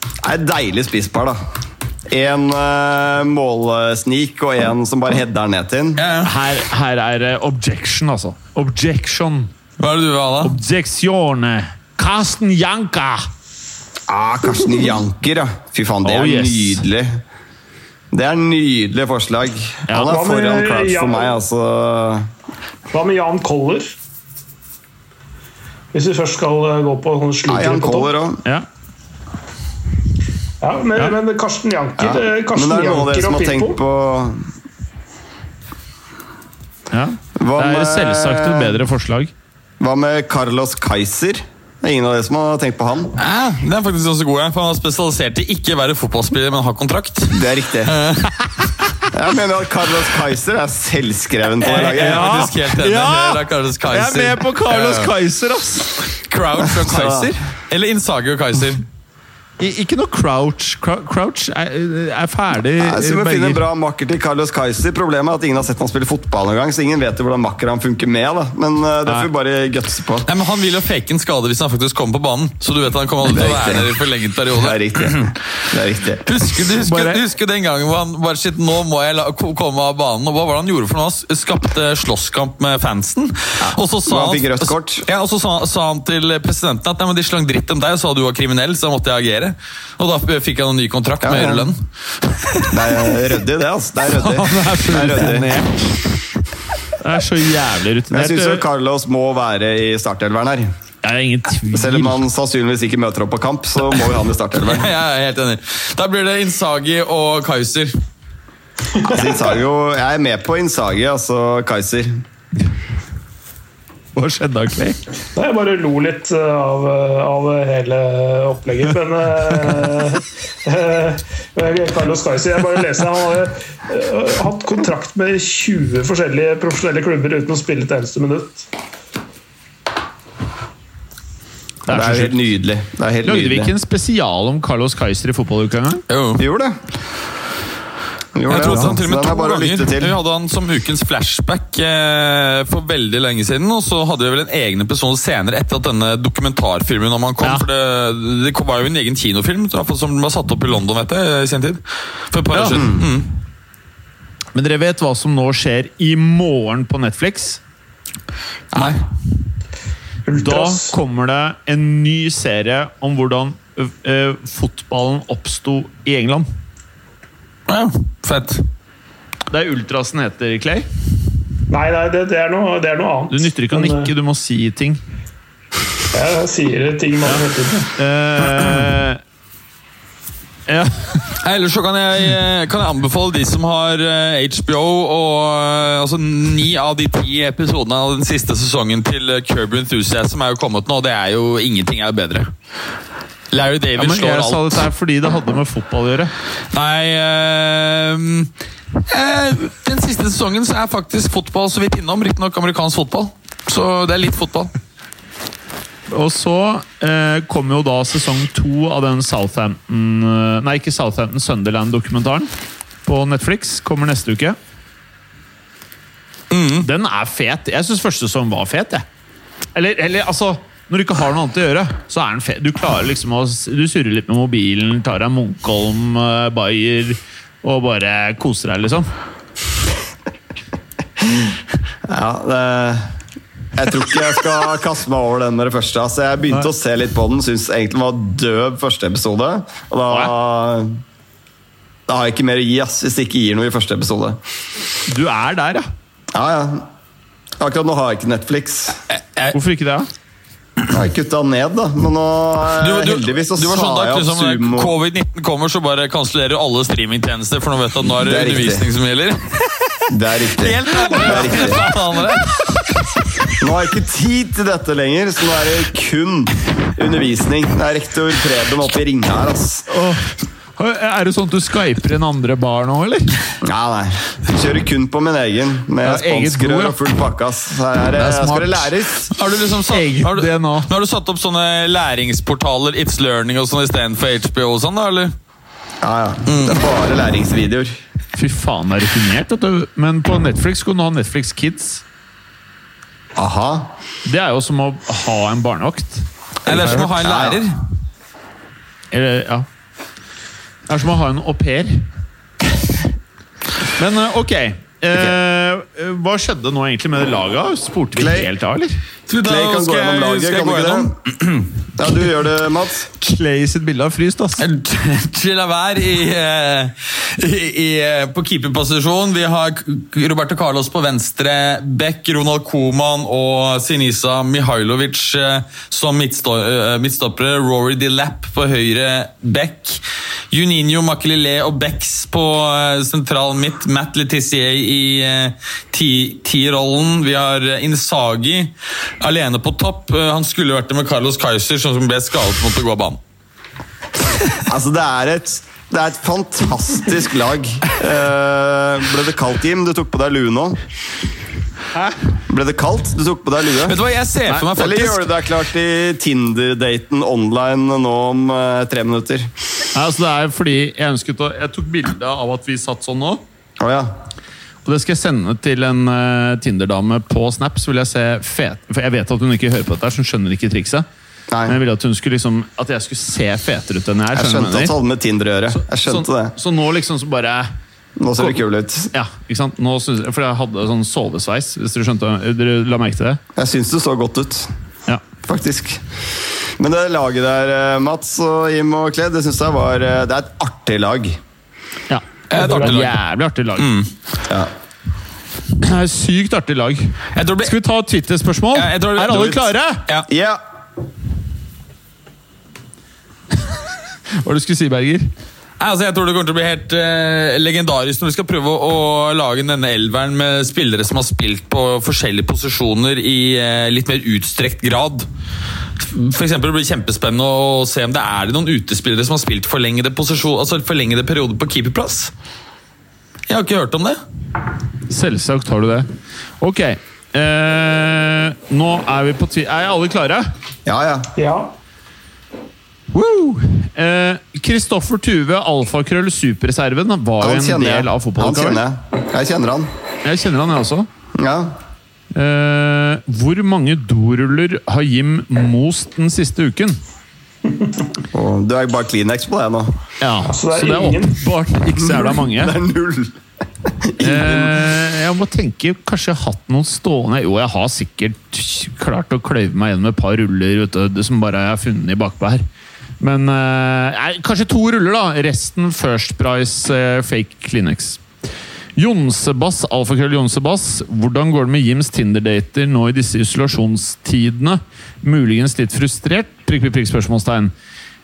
Det er et deilig spisspar, da. En uh, målsnik og en som bare header ned til den. Her, her er det objection, altså. Objection. Hva er det du vil ha, da? Objezione. Karsten Janka. Ah, Karsten Janker, ja. Fy faen, det er Oh, yes. nydelig. Det er nydelig forslag. Ja, Han er med foran Crouch for meg, altså. Hva med Jan Koller? Hvis vi først skal eh, gå på sånn Ja, Jan på topp. Koller òg. Ja. Ja, men, Ja. men Karsten Janker, Ja. Karsten Men det er noen av dere som har tenkt på ja. Hva Det er med- selvsagt et bedre forslag. Hva med Carlos Kaiser? Det er ingen av dere som har tenkt på han? Ja, det er faktisk også god, ja, for Han er spesialisert i ikke være fotballspiller, men ha kontrakt. Det er riktig. Jeg mener at Carlos Kaiser er selvskreven på det Jeg er laget. faktisk helt enig. Ja! Er Jeg er med på Carlos Ja. Kaiser, ass! Crouch og Kaiser. Eller Insagi og Kaiser. I, ikke noe crouch. Crouch er, er ferdig. Vi må finne en bra makker til Carlos Kaiser. Problemet er at ingen har sett han spille fotball noen gang, så ingen vet jo hvordan makker han funker med. da. Men uh, det får vi bare gutse på. Nei, men Han vil jo fake en skade hvis han faktisk kommer på banen. Så du vet han kommer aldri til å være der i forlenget Det er riktig. Det er riktig. (clears throat) Husker du husker, Bare- du husker den gangen hvor han bare shit, nå må jeg la, komme av banen? Og Hva var det han gjorde for noe? Han skapte slåsskamp med fansen. Og så sa Han fikk rødt kort. Ja, og så sa, sa han til presidenten at nei, men de slang dritt om deg og sa du var kriminell, så da måtte jeg agere. Og da fikk han en ny kontrakt med høyere lønn. Det er ryddig, det. altså. Det er ryddig. (laughs) Er Det er ryddig. rutinert. Det er så jævlig Jeg rutinert. syns Carlos må være i startelveren her. Jeg er ingen tvil. Selv om han sannsynligvis ikke møter opp på kamp, så må jo han i startelveren. (laughs) Jeg er helt enig. Da blir det Insagi og Kaiser. Altså, jeg er med på Inzaghi, altså Kaiser. Hva skjedde da, Clay? Nei, Jeg bare lo litt eh, av, av hele opplegget. Men uh, (laughs) Carlos Kaiser Jeg bare leser Han har uh, hatt kontrakt med 20 forskjellige profesjonelle klubber uten å spille et eneste minutt. Det er helt nydelig. Det er helt Lagde vi ikke en spesial om Carlos Kaiser i fotballuka engang? Jo. Vi gjorde det. Jeg trodde han til og med to er ganger. Vi hadde han som ukens flashback eh, for veldig lenge siden. Og så hadde vi vel en egen episode senere etter at denne dokumentarfilmen om han kom. Ja. For det, det var jo en egen kinofilm som var satt opp i London vet jeg, i sin tid. For et par Ja. år siden. Mm. Men dere vet hva som nå skjer i morgen på Netflix? Nei. Da kommer det en ny serie om hvordan ø, ø, fotballen oppsto i England. Ja, fett. Det er Ultrasen heter, Clay. Nei, nei det, det, er noe, det er noe annet. Du nytter ikke å nikke, du må si ting. Ja, Jeg sier ting man hele tiden. Eh, (clears throat) ja. Ellers så kan jeg, eh, kan jeg anbefale de som har eh, HBO og eh, altså Ni av de ti episodene av den siste sesongen til Kirby Curb Enthusiasm er jo kommet nå, det er jo ingenting er bedre. Larry ja, David men slår Jeg sa dette her fordi det hadde med fotball å gjøre. Nei øh, Den siste sesongen så er faktisk fotball så vidt innom. Riktignok amerikansk fotball. Så det er litt fotball. Og så eh, kommer jo da sesong to av den Southampton eh, Nei, ikke Southampton, Sunderland-dokumentaren på Netflix. Kommer neste uke. Den er fet. Jeg syns første sesong var fet, jeg. Eller, eller altså Når du ikke har noe annet å gjøre, så er den fet. Du klarer liksom å Du surrer litt med mobilen, tar deg Munkholm, eh, Bayer og bare koser deg, liksom. Ja, det, jeg tror ikke jeg skal kaste meg over den med det første. Altså, jeg begynte å se litt på den, syns egentlig den var døv første episode. Og da, da har jeg ikke mer å gi ass, hvis det ikke gir noe i første episode. Du er der, ja. Ja, ja. Akkurat nå har jeg ikke Netflix. Hvorfor ikke det? Jeg har kutta ned, da. Men nå Du, du, heldigvis så du var sånn da jeg opp liksom, Sumo. Covid-19 kommer, så bare kansellerer du alle streamingtjenester, for nå vet du at nå er det, Det er riktig. undervisning som gjelder. Det er riktig. Helt Det er riktig. Nå har jeg ikke tid til dette lenger, så nå er det kun undervisning. Det er rektor Preben oppe i ringa her, ass. Er det sånn at du skyper en andre bar nå, eller? Ja, nei. Kjører kun på min egen, med Ja, spanskrør og full pakke. Her er, er skal det læres. Har du liksom satt, Eget har du, DNA. nå har du satt opp sånne læringsportaler, It's Learning og sånn istedenfor HBO og sånn, da, eller? Ja, ja. Det er bare læringsvideoer. Fy faen, det er rutinert. du. Men på Netflix skulle du ha Netflix Kids. Aha. Det er jo som å ha en barnevakt. Eller som å ha en Ja, ja. lærer. Eller, ja. Det er som å ha en au pair. Men ok. ok. Eh, hva skjedde nå egentlig med det laget? Spurte vi helt av, eller? Clay kan gå gjennom laget, skal jeg gå du gjennom? Ja, du gjør det, Mats. Clay sitt bilde har fryst, ass. Chilavert (laughs) i, eh, i, i, eh, på keeperposisjon. Vi har Roberto Carlos på venstre Beck, Ronald Koman og Sinisa Mihailovic eh, som midtstoppere. Rory DeLapp på høyre Beck. Juninho Makelele og Bex på sentral midt. Matt Letizier i ti- tierrollen. Vi har Insagi alene på topp. Eh, Han skulle vært det med Carlos Kaiser, som ble skadet og måtte gå av banen. Altså, det er et, det er et fantastisk lag. Uh, ble det kaldt, Jim? Du tok på deg lue nå. Hæ? Ble det kaldt? Du tok på deg lue? Vet du hva, jeg ser for meg faktisk Eller gjør du deg klart i Tinder-daten online nå om uh, tre minutter? Nei, altså det er fordi Jeg ønsket å Jeg tok bilde av at vi satt sånn nå. Å ja. Og det skal jeg sende til en uh, Tinder-dame på Snap. Så vil jeg se fet For jeg vet at hun ikke hører på dette, så hun skjønner ikke trikset. Nei. Men jeg ville at hun liksom At jeg skulle se fetere ut enn jeg er. Jeg du skjønte at det hadde med Tinder å gjøre. Jeg skjønte så, det. Så nå liksom så bare Nå ser du kul ut. Ja, ikke sant? Nå synes, for jeg hadde sånn sovesveis, hvis dere skjønte Dere la merke til det? Jeg syns du så godt ut, Ja. faktisk. Men det laget der, eh, Mats og Jim og Kled, det syns jeg var eh, Det er et artig lag. ja. Et artig lag. Jævlig artig lag. Mm. Ja. Det er sykt artig lag. Blir... Skal vi ta Twitter-spørsmål? Ja, blir... er alle klare? Ja. ja. (laughs) Hva var det du skulle si, Berger? Altså Jeg tror det kommer til å bli helt uh, legendarisk når vi skal prøve å, å lage denne elveren med spillere som har spilt på forskjellige posisjoner i uh, litt mer utstrekt grad. For eksempel, det blir kjempespennende å se om det er det noen utespillere som har spilt forlengede, posisjon, altså forlengede perioder på keeperplass. Jeg har ikke hørt om det. Selvsagt har du det. Ok. Eh, nå er vi på tvi... Er alle klare? Ja, ja. Ja. Woo! Eh, Kristoffer Tuve, alfakrøll superreserven, var en del av Han kjenner jeg. Jeg kjenner han. Jeg kjenner han, jeg også. Ja. Eh, hvor mange doruller har Jim most den siste uken? Oh, du er bare Kleenex på det nå. Ja, Så det Så det er ingen. åpenbart ikke så jævla mange. (laughs) Det er null. (laughs) Eh, jeg må tenke Kanskje jeg har hatt noen stående Jo, jeg har sikkert klart å kløyve meg gjennom et par ruller vet du, som bare jeg har funnet i bakpå her. Men eh, nei, kanskje to ruller, da. Resten First Price eh, fake Kleenex. Jonsebass, alfakrøll Jonsebass. Hvordan går det med Jims Tinder-dater nå i disse isolasjonstidene? Muligens litt frustrert? Prikk, prikk, prikk, spørsmålstegn.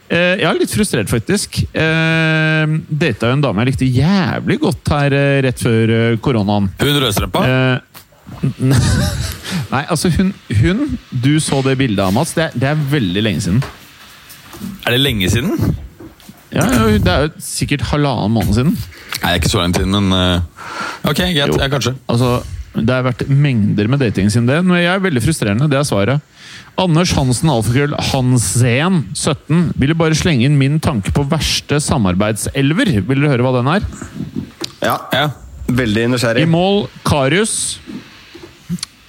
Eh, ja, litt frustrert, faktisk. Eh, data jo en dame jeg likte jævlig godt her eh, rett før eh, koronaen. Hun rødstrømpa? Eh, (laughs) nei, altså hun, hun Du så det bildet av Mats. Det det er veldig lenge siden. Er det lenge siden? Ja, Det er jo sikkert halvannen måned siden. Nei, ikke så lenge siden, men uh, Ok, greit. Ja, kanskje. Altså, Det har vært mengder med dating siden det. Men jeg er veldig frustrerende, det er svaret. Anders Hansen Alfakrøll Hansen 17 ville bare slenge inn min tanke på verste samarbeidselver. Vil dere høre hva den er? Ja, Ja. veldig I mål Karius.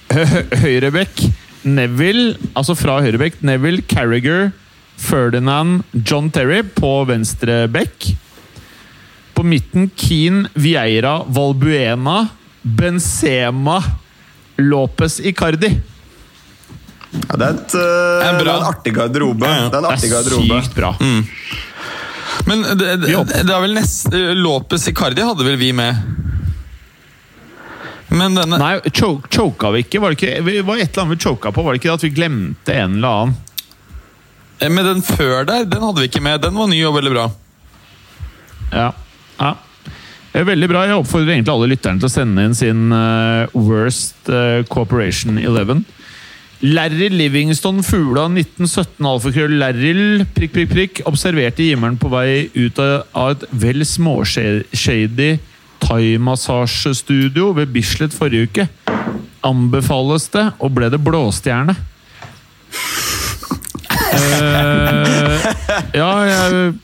Høyrebekk Neville, altså fra Høyrebekk Neville, Carriger, Ferdinand, John Terry på venstre bekk. På midten Keane, Vieira, Valbuena, Benzema, Lopez Icardi. Ja, det, er et, øh, En bra- det er en artig garderobe. Ja, ja. Det er en Det er garderobe. sykt bra. Men det, det, det er vel nest, Lopez Icardi hadde vel vi med? Men denne Nei, choke, choka vi ikke? Var det ikke vi- var et eller annet vi choka på? Var det ikke det at vi glemte en eller annen? Eh, Men den før der, den hadde vi ikke med. Den var ny og veldig bra. Ja. ja. Er veldig bra. Jeg oppfordrer egentlig alle lytterne til å sende inn sin uh, Worst uh, Cooperation 11. Larry Livingston Fugla 1917 alfakrøll Larryl prikk, prikk, prikk observerte himmelen på vei ut av et vel småshady thaimassasjestudio ved Bislett forrige uke. Anbefales det, og ble det blåstjerne? Eh, ja, jeg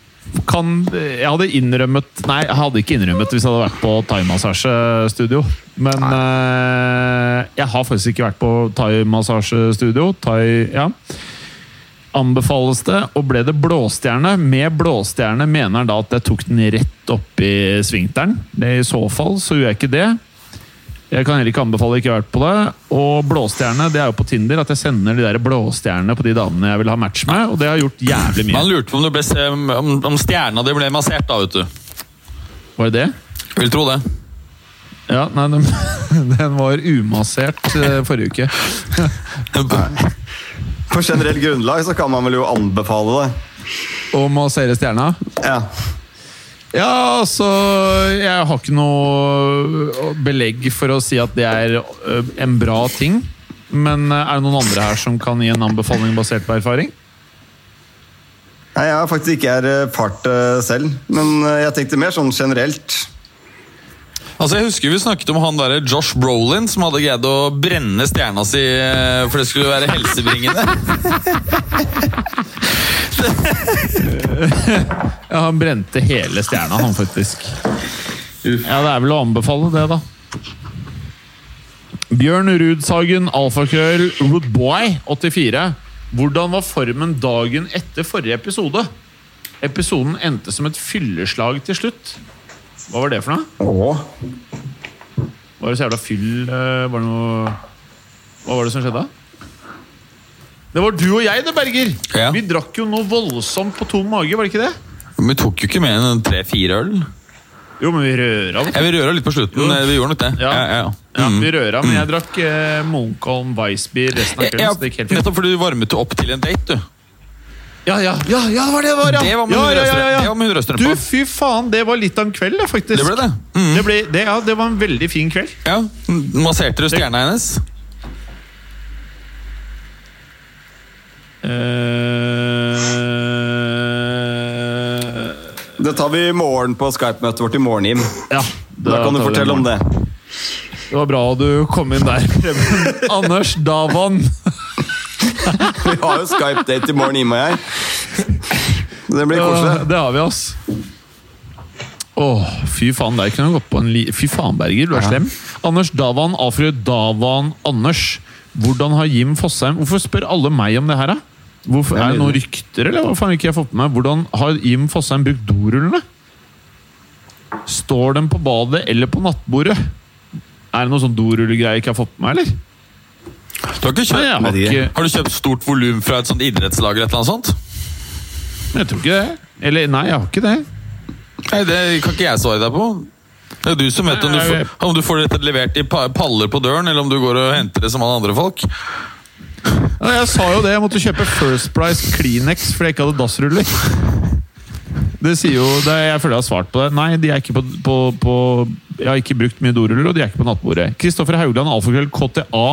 kan Jeg hadde innrømmet Nei, jeg hadde ikke innrømmet hvis jeg hadde vært på thaimassasjestudio. Men uh, jeg har faktisk ikke vært på thaimassasjestudio. Thai, ja. Anbefales det, og ble det blåstjerne? Med blåstjerne mener han da at jeg tok den rett opp i svingteren. I så fall så gjør jeg ikke det. Jeg kan heller ikke anbefale ikke å ha vært på det. Og blåstjerne, det er jo på Tinder at jeg sender de der blåstjernene på de damene jeg vil ha match med, og det har gjort jævlig mye. Man lurte på om, ble, om, om stjerna di ble massert, da, vet du. Var det det? Jeg Vil tro det. Ja, nei, den, (laughs) den var umassert eh, forrige uke. (laughs) På generelt grunnlag så kan man vel jo anbefale det. Å massere stjerna? Ja. Ja, altså Jeg har ikke noe belegg for å si at det er en bra ting. Men er det noen andre her som kan gi en anbefaling basert på erfaring? Nei, Jeg har faktisk ikke erfart det selv, men jeg tenkte mer sånn generelt. Altså, Jeg husker vi snakket om han der Josh Brolin som hadde greid å brenne stjerna si eh, for det skulle være helsebringende. (laughs) (laughs) Ja, Han brente hele stjerna, han faktisk. Ja, Det er vel å anbefale det, da. Bjørn Rudsagen, alfakrøll, Woodboy84. Hvordan var formen dagen etter forrige episode? Episoden endte som et fylleslag til slutt. Hva var det for noe? Åh. Var det så jævla fyll eh, Var det noe Hva var det som skjedde? Det var du og jeg, det, Berger! Ja. Vi drakk jo noe voldsomt på tom mage, var det ikke det? Men vi tok jo ikke mer enn tre-fire øl. Jo, men vi røra. Jeg vil røre litt på slutten. Jo. eh, Vi gjorde nok det. Ja. Ja, ja, ja. Ja, Mm. vi røra, men jeg drakk eh, Munkholm Weissbier resten av kvelden. Ja, nettopp fordi du varmet opp til en date, du. Ja, ja, ja, ja, det var det det var! Ja. Det var med ja, ja, ja, ja. Det var med. Du, fy faen, det var litt av en kveld, det, faktisk. Det ble det. Mm. Det, ble, det, ja, det var en veldig fin kveld. Ja, Masserte du stjerna hennes? Eh, Det tar vi i morgen på Skype-møtet vårt i morgen, Jim. ja, Da kan du fortelle om det. Det var bra du kom inn der, Preben. Anders Davan. Vi har jo Skype-date i morgen, Jim og jeg. Det blir Ja, det har vi, ass. Åh, fy faen, der kunne jeg gått på en li... Fy faen, Berger, du er slem. Anders Davan, Alfred Davan Anders. Hvordan har Jim Fosheim Hvorfor spør alle meg om det her, da? Hvorfor, er det noen rykter, eller hva faen har ikke jeg fått med meg? Hvordan har Jim Fosheim brukt dorullene? Står dem på badet eller på nattbordet? Er det noe sånn dorullegreier jeg ikke har fått med meg, eller? Du har, ikke Nei, kjøpt, jeg har ikke. har du kjøpt stort volum fra et sånt idrettslag? eller et eller annet sånt? Jeg tror ikke det. Eller, nei, jeg har ikke det. Nei, Det kan ikke jeg svare deg på. Det er du som vet om du, får, om du får dette levert i paller på døren, eller om du går og henter det som alle andre folk. Jeg sa jo det, jeg måtte kjøpe First Price Kleenex fordi jeg ikke hadde dassruller. Det sier jo, det, Jeg føler jeg har svart på det. Nei, de er ikke på, på, på Jeg har ikke brukt mye doruller, og de er ikke på nattbordet. Kristoffer Haugland, alfakrøll KTA.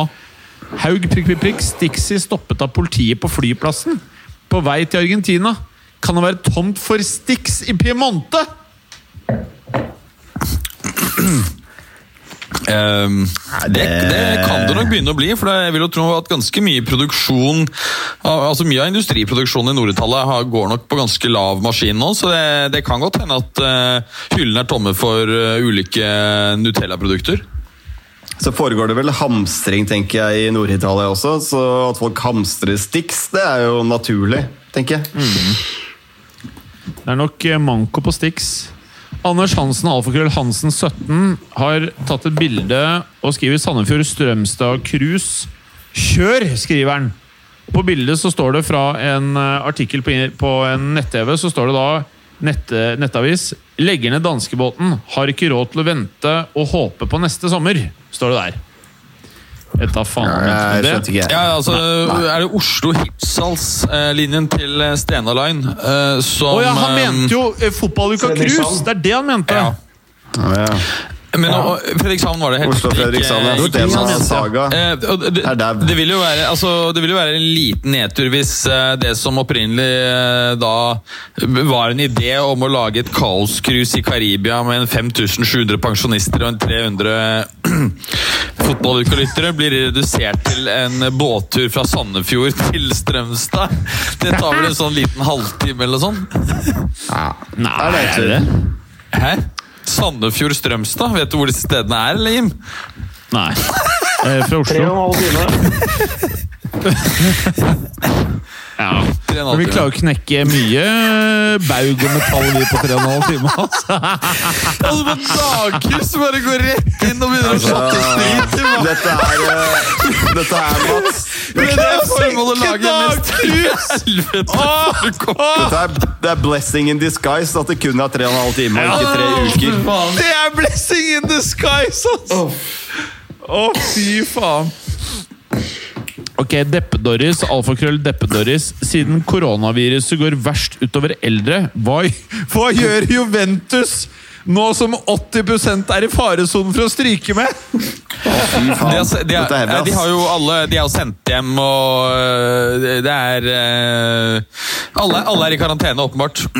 Haug prikk, prikk, prikk. Stixi stoppet av politiet på flyplassen. På vei til Argentina. Kan det være tomt for Stix i Piemonte? Ehm, det, det kan det nok begynne å bli, for jeg vil jo tro at ganske mye produksjon Altså Mye av industriproduksjonen i Nord-Italia går nok på ganske lav maskin nå, så det, det kan godt hende at uh, hyllene er tomme for uh, ulike Nutella-produkter. Så foregår det vel hamstring, tenker jeg, i Nord-Italia også. Så at folk hamstrer Stix, det er jo naturlig, tenker jeg. Det er nok eh, manko på Stix. Anders Hansen, alfakrøll Hansen 17, har tatt et bilde og skriver Sandefjord Strømstad Cruise. Kjør, skriver han! På bildet så står det fra en eh, artikkel på, en nett-TV, så står det da nett, nettavis Legger ned danskebåten, har ikke råd til å vente og håpe på neste sommer, står det der. Jeg tar faen ikke, jeg. Ja, altså, Er det Oslo Hipsals-linjen til eh, Stena Line eh, som Å ja, han mente jo eh, Fotballuka Fredrikshavn. Cruise! Det er det han mente! Ja. Ja, ja. Men og, Fredrikshavn var det helt Oslo-Fredrikshavn, ja. ikke- ikke Stena sant? Saga. Eh, det, Er dau. det, vil jo være, altså, det vil jo være en liten nedtur hvis eh, det som opprinnelig eh, da var en idé om å lage et kaoscruise i Karibia med en 5700 pensjonister og en 300 (clears throat) fotballukalyttere, blir redusert til en båttur fra Sandefjord til Strømstad. Det tar vel en sånn liten halvtime eller sånn. Nei, Er det det det? Hæ? Sandefjord-Strømstad? Vet du hvor disse stedene er, eller, Jim? Nei. Eh, fra Tre og en halv time. (laughs) Ja. Men vi klarer å knekke mye baug og metall vi på tre og timer. halv time. Altså. (laughs) Altså, på daghus bare går rett inn og begynner å shotte sprit til meg. Dette er eh, Dette er Mats. Det er formålet å lage mest helvete er, det er blessing in disguise at det kun er tre og en og ikke tre uker. Det er blessing in disguise, skies, altså! Å, fy faen. Ok, Deppe-Doris, alfakrøll Deppe-Doris. Siden koronaviruset går verst utover eldre, hva, hva gjør Juventus nå som 80% er i faresonen for å stryke med? De, har, de, er har, de har jo alle De er jo sendt hjem, og øh, det er øh, alle, alle er i karantene, åpenbart. (clears throat)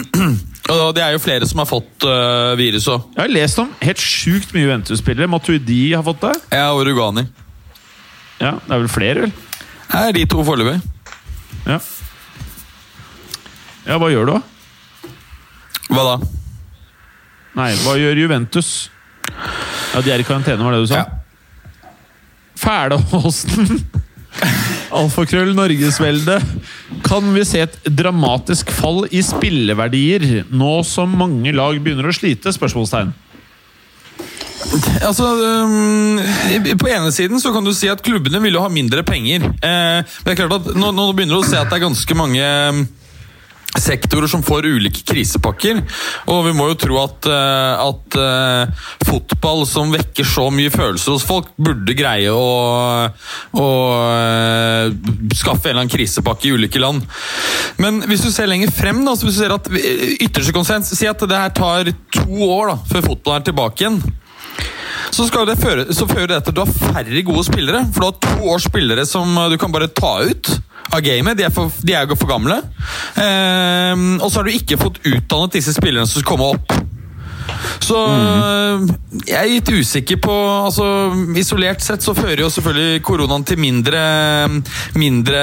Og det er jo flere som har fått uh, viruset òg. Jeg har lest om helt sjukt mye Juventus-spillere. Matuidi har fått det. Ja, og Rugani. Ja, Det er vel flere, vel? Det er de to foreløpig. Ja. ja, hva gjør du, da? Hva da? Nei, hva gjør Juventus? Ja, De er i karantene, var det du sa? Ja. Fælåsen! (laughs) Alfakrøll Norgesvelde. Kan vi se et dramatisk fall i spilleverdier nå som mange lag begynner å slite? Spørsmålstegn. Altså, um, På ene siden så kan du si at klubbene vil jo ha mindre penger. Eh, men det er klart at nå, nå begynner du å se at det er ganske mange sektorer som får ulike krisepakker. Og vi må jo tro at, eh, at eh, fotball som vekker så mye følelser hos folk, burde greie å, å eh, skaffe en eller annen krisepakke i ulike land. Men hvis du ser lenger frem, da, så hvis du ser at ytterste konsens Si at det her tar to år da, før fotballen er tilbake igjen. Så, det føre, så fører det til at du har færre gode spillere. For du har to års spillere som du kan bare ta ut av gamet. De er, for, de er for gamle. Eh, og så har du ikke fått utdannet disse spillerne som skal komme opp. Så mm. jeg er litt usikker på altså, Isolert sett så fører jo selvfølgelig koronaen til mindre, mindre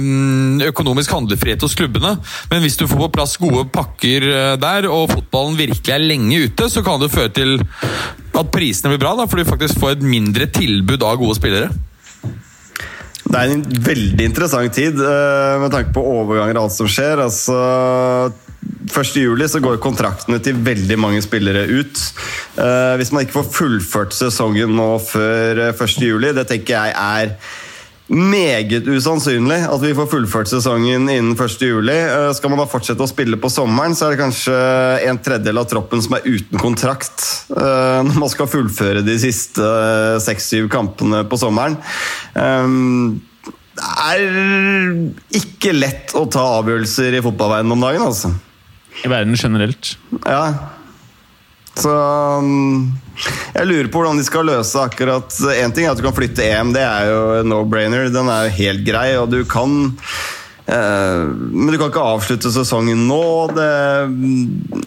mm, økonomisk handlefrihet hos klubbene. Men hvis du får på plass gode pakker eh, der, og fotballen virkelig er lenge ute, så kan det føre til at prisene blir bra, da, for du faktisk får et mindre tilbud av gode spillere. Det er en veldig interessant tid eh, med tanke på overganger og alt som skjer. Altså 1.7 så går kontraktene til veldig mange spillere ut. Eh, hvis man ikke får fullført sesongen nå før 1.7, eh, det tenker jeg er meget usannsynlig at vi får fullført sesongen innen 1.7. Eh, skal man da fortsette å spille på sommeren, så er det kanskje en tredjedel av troppen som er uten kontrakt når man skal fullføre de siste seks-syv kampene på sommeren. Det er ikke lett å ta avgjørelser i fotballverdenen om dagen, altså. I verden generelt. Ja. Så jeg lurer på hvordan de skal løse akkurat Én ting er at du kan flytte EM, det er jo no-brainer. Den er jo helt grei, og du kan eh, men du kan ikke avslutte sesongen nå. Det,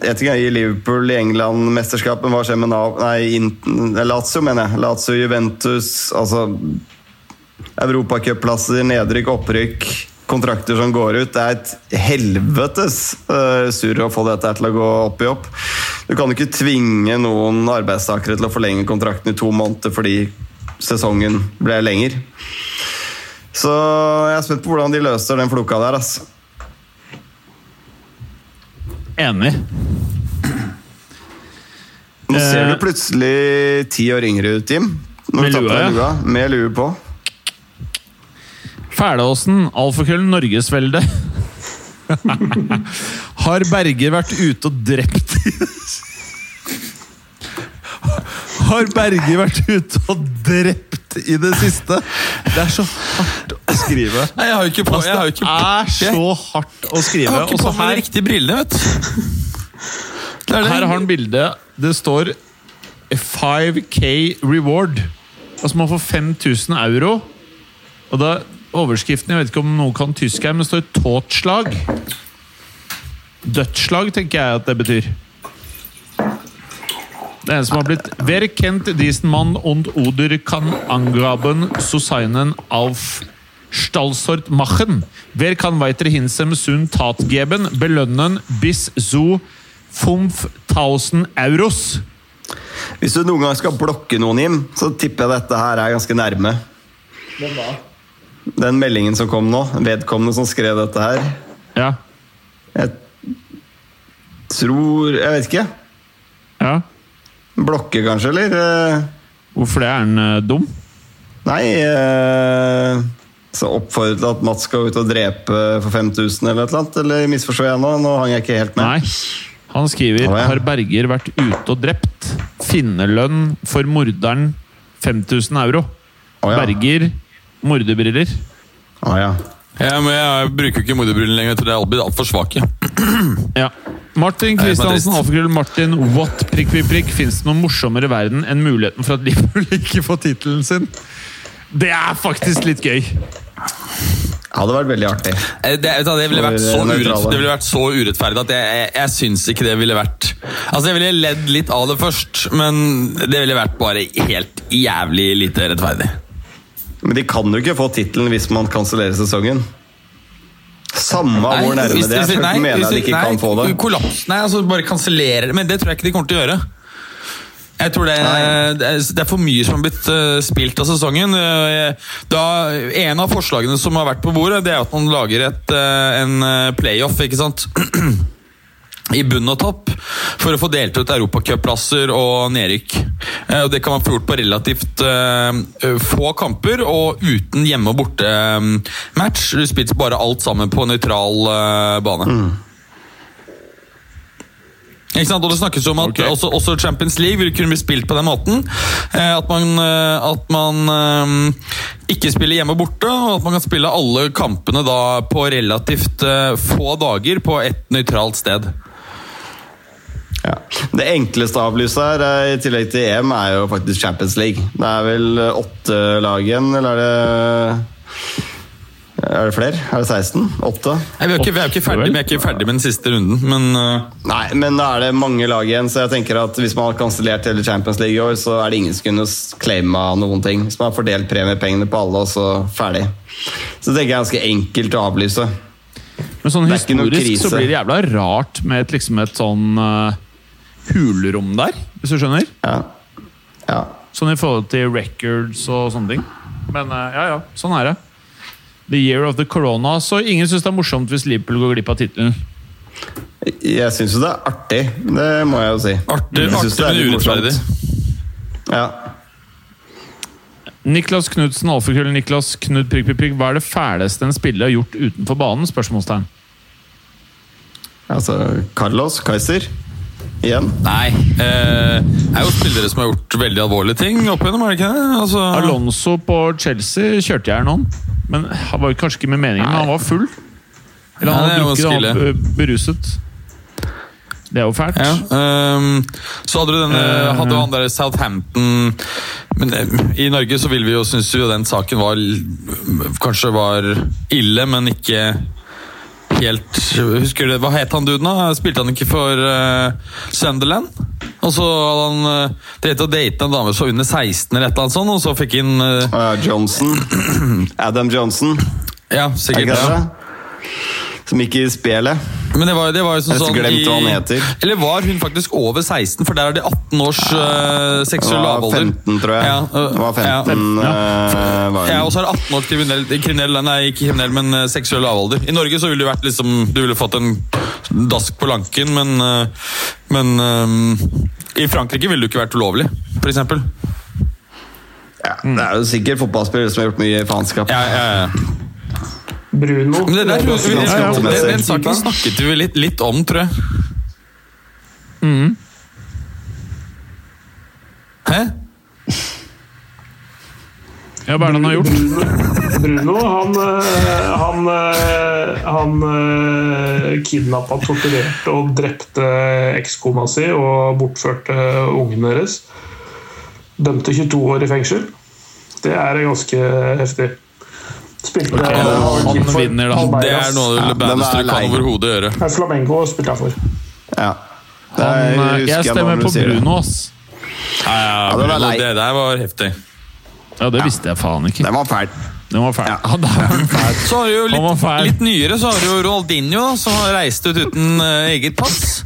jeg tenker I Liverpool, i England, mesterskapet Hva skjer med nei, Lazio, mener jeg. Lazio, Juventus altså Europacupplasser, nedrykk, opprykk kontrakter som går ut. Det er et helvetes uh, surr å få dette til å gå opp i opp. Du kan ikke tvinge noen arbeidstakere til å forlenge kontrakten i to måneder fordi sesongen ble lenger. Så jeg er spent på hvordan de løser den floka der, altså. Enig. Nå ser du eh, plutselig ti år yngre ut, Jim. Med lua, ja. Med lue på. Fælåsen, alfakrøll Norgesvelde. (laughs) Har Berger vært ute og drept (laughs) Har Berger vært ute og drept i det siste? Det er så hardt å skrive. Nei, jeg har jo ikke på, det. det er så hardt å skrive. Jeg har ikke på meg de riktige brillene, vet du. Her har han bildet. Det står 5K reward. Altså Man får 5000 euro. Og da Overskriften Jeg vet ikke om noen kan tysk her, men det står tåtslag. Dødsslag, tenker jeg at det betyr. Det er en som har blitt Wer kennt diesen Mann und oder kan angraben Susainen auf Stalsort machen? Wer kan weiter hinsem sun Tat geben, belønnen bis zu 5000 euros? Hvis du noen gang skal blokke noen, Jim, så tipper jeg dette her er ganske nærme. Hvem da? Den meldingen som kom nå, vedkommende som skrev dette her Ja. Jeg tror Jeg vet ikke. Ja. Blokke, kanskje, eller? Hvorfor det? Er han uh, dum? Nei uh, Så oppfordret at Mats skal ut og drepe for 5000 eller et eller annet? Eller misforstår jeg nå? Nå hang jeg ikke helt med. Nei. Han skriver oh, ja. har Berger vært ute og drept. Finnerlønn for morderen 5000 euro. Oh, ja. Berger morderbriller. Ah, ja. Ja, men jeg bruker ikke morderbriller lenger. Jeg tror de blir altfor svake. (clears throat) ja. Martin Kristiansen, alfakrøll Martin, what prikk, prikk, prikk. Fins det noe morsommere i verden enn muligheten for at Liverpool ikke får tittelen sin? Det er faktisk litt gøy. Det hadde vært veldig artig. Det, det, det, ville, vært så urett, det ville vært så urettferdig at jeg, jeg, jeg syns ikke det ville vært Altså, Jeg ville ledd litt av det først, men det ville vært bare helt jævlig lite rettferdig. Men de kan jo ikke få tittelen hvis man kansellerer sesongen. Samme nei, hvor nærme det er. Nei, mener jeg de ikke nei, kan få det. Kollaps, nei, altså bare kansellerer Men det tror jeg ikke de kommer til å gjøre. Jeg tror det det er, for mye som har blitt uh, spilt av sesongen. Uh, da, en av forslagene som har vært på bordet, det er at man lager et, uh, en playoff, ikke sant? (clears throat) i bunn og topp for å få delt ut europacupplasser og nedrykk. Eh, Det kan man få gjort på relativt eh, få kamper og uten hjemme- og bortematch. Du spiller bare alt sammen på nøytral bane. bane. Ikke sant? Og Det snakkes om at okay. også, også Champions League vil kunne bli spilt på den måten. Eh, at man, eh, at man eh, ikke spiller hjemme og borte, og at man kan spille alle kampene da på relativt eh, få dager på et nøytralt sted. Ja. Det enkleste å avlyse her, i tillegg til EM, er jo faktisk Champions League. Det er vel åtte lag igjen, eller er det Er det flere? Er det 16? Åtte? Nei, vi, er ikke, vi, er ikke ferdig, vi er ikke ferdig med den siste runden, men uh... Nei, men da er det mange lag igjen, så jeg tenker at hvis man har kansellert hele Champions League i år, så er det ingen som kunne claima noen ting. Hvis man har fordelt premiepengene på alle, og så ferdig. Så det tenker jeg er ganske enkelt å avlyse. Men sånn historisk så blir det jævla rart med et, liksom et sånn uh, hulrom der, hvis du skjønner? Ja. ja. Sånn i forhold til records og sånne ting. Men eh, ja, ja, sånn er det. The year of the corona. Så ingen syns det er morsomt hvis Liverpool går glipp av tittelen. Jeg syns jo det er artig, det må jeg jo si. artig, artig det er men urettferdig. Ja. Niklas Knutsen, alfakrøll Niklas Knut prikk, prikk, prikk. Hva er det fæleste en spiller har gjort utenfor banen? Spørsmålstegn. Altså Carlos Kaiser igjen. Nei. Eh, det er jo spillere som har gjort veldig alvorlige ting opp igjennom, er det ikke det? Altså, Alonso på Chelsea kjørte jeg her nå. Men han var kanskje ikke med meningen, men han var full. Eller han Nei, er hadde drukket, og vanskelig. beruset. Det er jo fælt. Ja, um, så hadde du denne Eh. Hadde han der Southampton Men eh, i Norge så vil vi jo synes jo den saken var Kanskje var ille, men ikke helt Husker du Hva het han duden, da? Spilte han ikke for uh, Sunderland? Og så hadde han uh, drevet og date en dame som var under 16, eller et eller annet sånt, og så fikk han eh, Uh, Johnson. (clears throat) Adam Johnson, Ja, er sikkert. ikke det? Som gikk i spelet. Men det var, det var sånn, sånn glemt hva han heter. Eller var hun faktisk over 16? For der er det 18 års uh, seksuell lavalder. 15, tror jeg. Ja, uh, det var 15, ja. Uh, Ja, og så er det 18 års kriminell, kriminell Nei, ikke kriminell, men eh, seksuell lavalder. I Norge så ville du vært liksom Du ville fått en dask på lanken, men eh, Men eh, i Frankrike ville du ikke vært ulovlig, eksempel. ja, det er jo sikkert fotballspillere som har gjort mye faenskap. Ja, ja, ja. Bruno det der, ganske vi, ja, ja, godt den, den saken snakket vi litt, litt om, tror jeg. Hæ? Ja, hva er det han har gjort? Bruno, han, øh, han, øh, han øh, kidnappa, torturerte og drepte ekskona si og bortførte ungen deres. Dømte 22 år i fengsel. Det er ganske heftig. Spilte okay, han, han vinner da. Palmeiras. Det er noe Ja, den er du kan overhodet gjøre. Flamengo spilte jeg for. Ja. Han, jeg, jeg stemmer på. Bruno, ass. Ja, ja, den Bruno, det der var heftig. Ja, det visste jeg faen ikke. Den var fæl. Den var fæl. Ja, det var (laughs) fæl. Så har du jo litt, litt nyere så har du jo Roaldinho, som har reist ut uten eh, eget pass.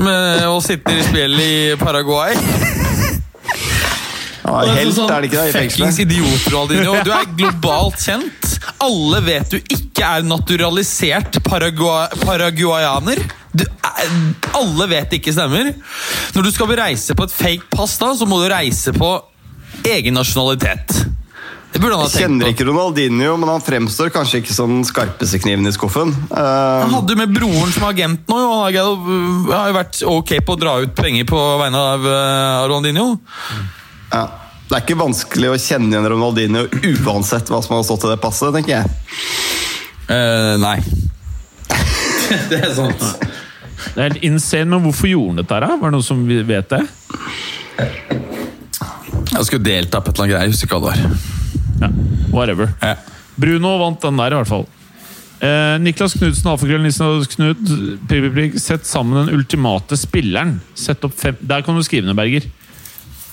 Med, og sitter i spjell i Paraguay. Han helt, helt, er det ikke det? I fengselet? idiot, Ronaldinho. Du er globalt kjent. Alle vet du ikke er naturalisert paragua paraguayaner. Du er, alle vet det ikke stemmer. Når du skal reise på et fake pass, da, så må du reise på egen nasjonalitet. Det burde han ha Jeg kjenner ikke Ronaldinho, men han fremstår kanskje ikke som den skarpeste kniven i skuffen. Uh... Han hadde jo med broren som agent nå, og han har jo vært ok på å dra ut penger på vegne av uh, Ronaldinho. Ja. Det er ikke vanskelig å kjenne igjen Ronaldinho uansett hva som har stått i det passet, tenker jeg. Uh, nei. (laughs) det er sant. Det er helt insane, men hvorfor gjorde han dette her? da? Var det noen som vet det? Jeg skulle delta på et eller annet greier, husker ikke hva det var. Ja, whatever. Ja. Bruno vant den der, i hvert fall. Eh, Niklas Knudsen, alfakrøll Niklas Knut, prikk, prikk, sett sammen den ultimate spilleren. Sett opp fem Der kan du skrive ned, Berger.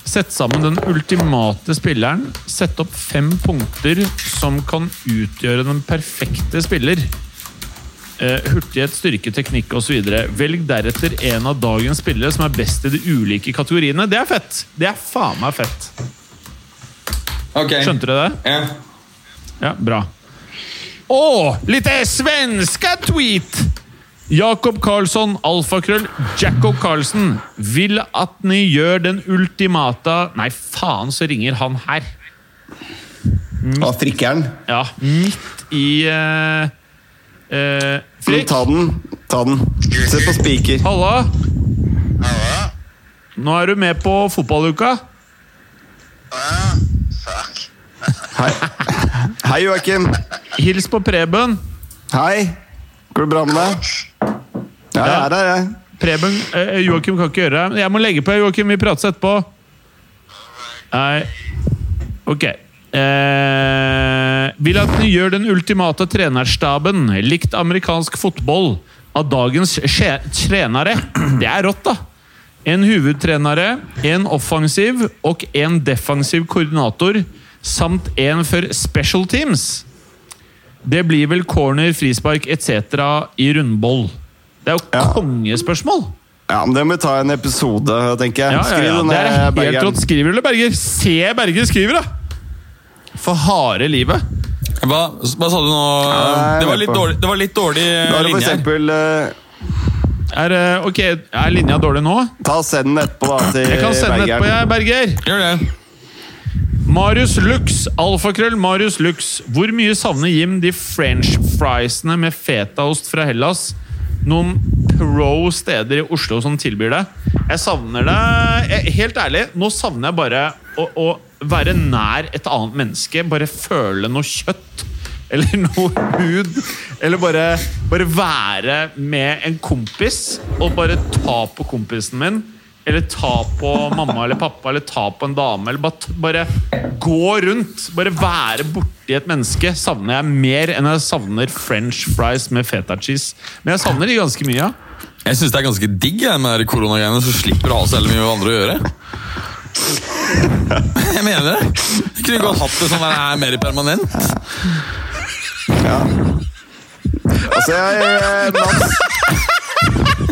Sett sammen den ultimate spilleren. Sett opp fem punkter som kan utgjøre den perfekte spiller. Eh, hurtighet, styrke, teknikk osv. Velg deretter en av dagens spillere som er best i de ulike kategoriene. Det er fett! Det er faen meg fett. Skjønte du det? Ja. Ja, bra. Å, lite svenska tweet! Jakob Karlsson, alfakrøll, Jacob Carlsen, vil at ni gjør den ultimata Nei, faen, så ringer han her. Og frikkeren. Ja, midt i uh, uh, Frikk, Ta den. Ta den. Sett på spiker. halla! Nå er du med på fotballuka. Fuck. Hei, Hei Joakim. Hils på Preben. Hei. Går det bra med deg? Ja, jeg er det. Preben, eh, Joakim kan ikke gjøre det. Jeg må legge på, Joakim. Vi prates etterpå. Nei Ok. Eh, vil at ni gjør den ultimate trenerstaben, likt amerikansk fotball, av dagens skje- trenere. Det er rått, da! En hovedtrenere, en offensiv og en defensiv koordinator, samt en for special teams. Det blir vel corner, frispark etc. i rundboll. Det er jo Ja. kongespørsmål! Ja, men Det må vi ta en episode, tenker jeg. Ja, ja, Skriv ja. den Det er ned, helt rått. Skriver du, eller, Berger? Se Berger skriver, da! For harde livet. Hva, hva sa du nå? Nei, Det var litt dårlig, det var litt dårlig Da er det for linje eksempel eh, Er, eh, ok, er linja dårlig nå? Ta og send den etterpå, da, til Jeg kan sende den etterpå, jeg, Berger. Gjør det. Marius Lux, alfakrøll Marius Lux. Hvor mye savner Jim de french friesene med fetaost fra Hellas? Noen pro steder i Oslo som tilbyr det? Jeg savner det jeg, Helt ærlig, nå savner jeg bare å, å være nær et annet menneske. Bare føle noe kjøtt. (laughs) Eller noe hud. Eller bare, bare være med en kompis og bare ta på kompisen min. Eller ta på mamma eller pappa eller ta på en dame. Eller bare, bare gå rundt. Bare være borti et menneske savner jeg mer enn jeg savner french fries med feta cheese. Men jeg savner de ganske mye. ja. Jeg syns det er ganske digg jeg, med de koronagreiene, så slipper du å ha så mye med andre å gjøre. (laughs) Jeg mener det. Jeg kunne godt hatt det sånn der er mer permanent. Ja. Altså, jeg, (laughs)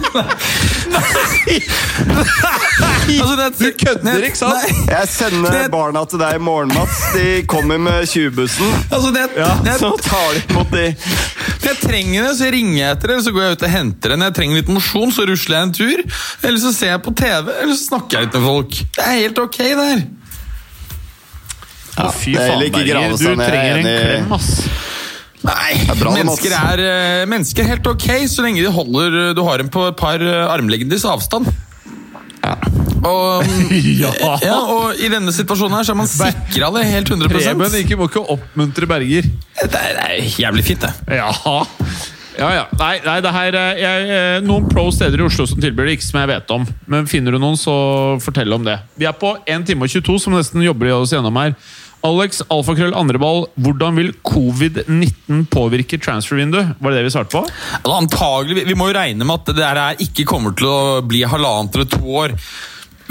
eh, Nei! Altså, det, Du kødder, ikke sant? Nei, jeg sender Det- barna til deg i morgen, Mats. De kommer med 20-bussen. altså det, det, Så tar de imot de. Når jeg trenger det, så ringer jeg etter det, eller så går jeg ut og henter det. Når jeg trenger litt mosjon, så rusler jeg en tur. Eller så ser jeg på TV, eller så snakker jeg litt med folk. Det er helt ok, det her. Fy faen, Berger. Du er trenger en klem, ass. Nei, er bra, mennesker, er, eh, mennesker er helt ok så lenge de holder Du har dem på et par eh, armlengdes avstand. Og, (laughs) Ja. ja, og i denne situasjonen her så er man sikra det helt 100 Preben, ikke må ikke oppmuntre Berger. det, er, det er jævlig fint, det. Ja. Ja, ja. Nei, nei det her eh, jeg, eh, Noen pro steder i Oslo som tilbyr det, ikke som jeg vet om. Men finner du noen, så fortell om det. Vi er på 1 time og 22, som nesten jobber i oss gjennom her. Alex, alfakrøll, andreball. Hvordan vil covid-19 påvirke transfervinduet? Var det det vi svarte på? Antagelig, vi- må jo regne med at det der ikke kommer til å bli halvannet eller to år.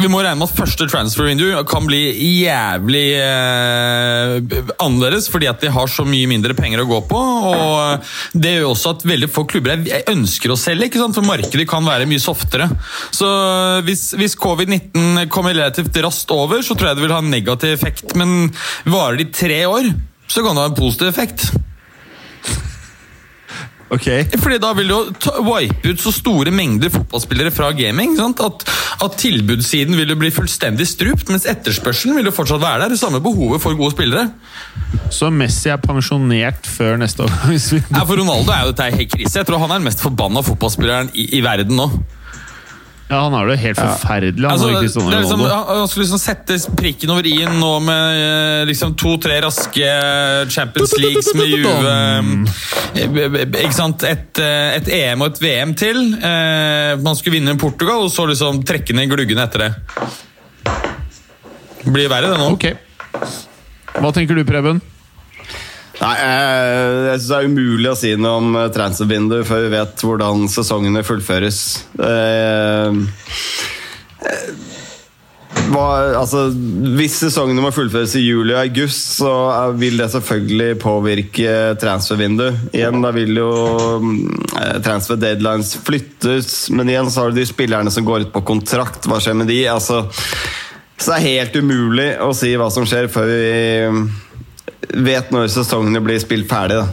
Vi må regne med at første transfer window kan bli jævlig eh, annerledes, fordi at de har så mye mindre penger å gå på. og Det gjør også at veldig få klubber er- ønsker å selge, ikke sant? for markedet kan være mye softere. Så hvis, hvis covid-19 kommer relativt raskt over, så tror jeg det vil ha en negativ effekt. Men varer det i tre år, så kan det ha en positiv effekt. Ok Fordi da vil du wipe ut så store mengder fotballspillere fra gaming. At, at tilbudssiden vil jo bli fullstendig strupt, mens etterspørselen vil jo fortsatt være der. Det samme behovet for gode spillere. Så Messi er pensjonert før neste år? (laughs) Ja, for Ronaldo er jo dette helt krise. Jeg tror han er den mest forbanna fotballspilleren i, i verden nå. Ja, han har jo helt forferdelig. Han Altså, det liksom, han skulle liksom sette prikken over i-en nå med eh, liksom to-tre raske Champions Leagues med Juve. eh, Ikke sant? Et, eh, et EM og et VM til. Eh, Man skulle vinne Portugal, og så liksom trekke ned gluggene etter det. Blir verre, det nå. Ok. Hva tenker du, Preben? Nei, eh, jeg synes det er umulig å si noe om eh, transfervindu før vi vet hvordan sesongene fullføres. Eh, hva, altså, hvis sesongene må fullføres i juli og august, så vil det selvfølgelig påvirke transfervindu. Igjen, da vil jo mm, transfer deadlines flyttes, men igjen så har du de spillerne som går ut på kontrakt. Hva skjer med de? Altså, så det er helt umulig å si hva som skjer før vi vet når sesongene blir spilt ferdig. Da.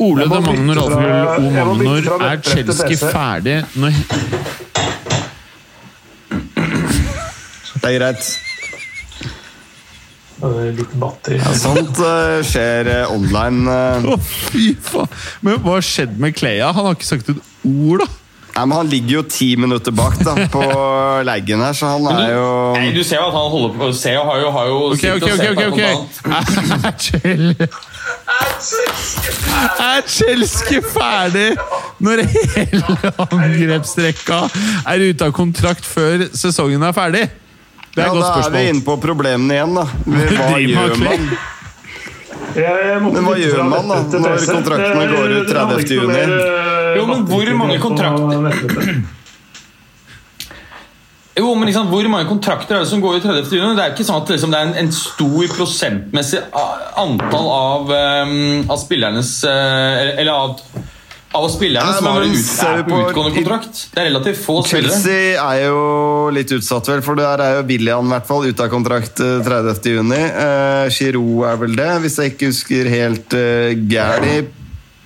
Ole Jeg de Magnor bytte O. Magnor, er Chelsea ferdig når Det er greit. Litt batteri. Sånt uh, skjer uh, online. Uh. Oh, fy faen! Men hva har skjedd med Kleia? Han har ikke sagt et ord, da. Nei, men Han ligger jo ti minutter bak da, på (laughs) leggen her, så han er jo Nei, Du ser jo at han holder på Se har jo, har jo Ok, ok, ok. ok, ok. (laughs) Er Chelsea Er ferdig når hele angrepsrekka er ute av kontrakt før sesongen er ferdig? Det er Ja, et godt Da er vi inne på problemene igjen, da. (laughs) Hva gjør man? Men hva gjør man da, når kontraktene går ut det 30. juni? eh, Jo, men hvor mange kontrakter- Jo, men liksom, Hvor mange kontrakter er det som går i 30. juni? Det er ikke sånn at liksom, det er en, en stor prosentmessig antall av, um, av spillernes uh, Eller av, av spillerne som har ut, på utgående kontrakt. Det er relativt få spillere. Chelsea er jo litt utsatt, vel, for der er jo William i hvert fall ute av kontrakt eh, 30. juni. Uh, Giroud er vel det, hvis jeg ikke husker helt uh, gæli.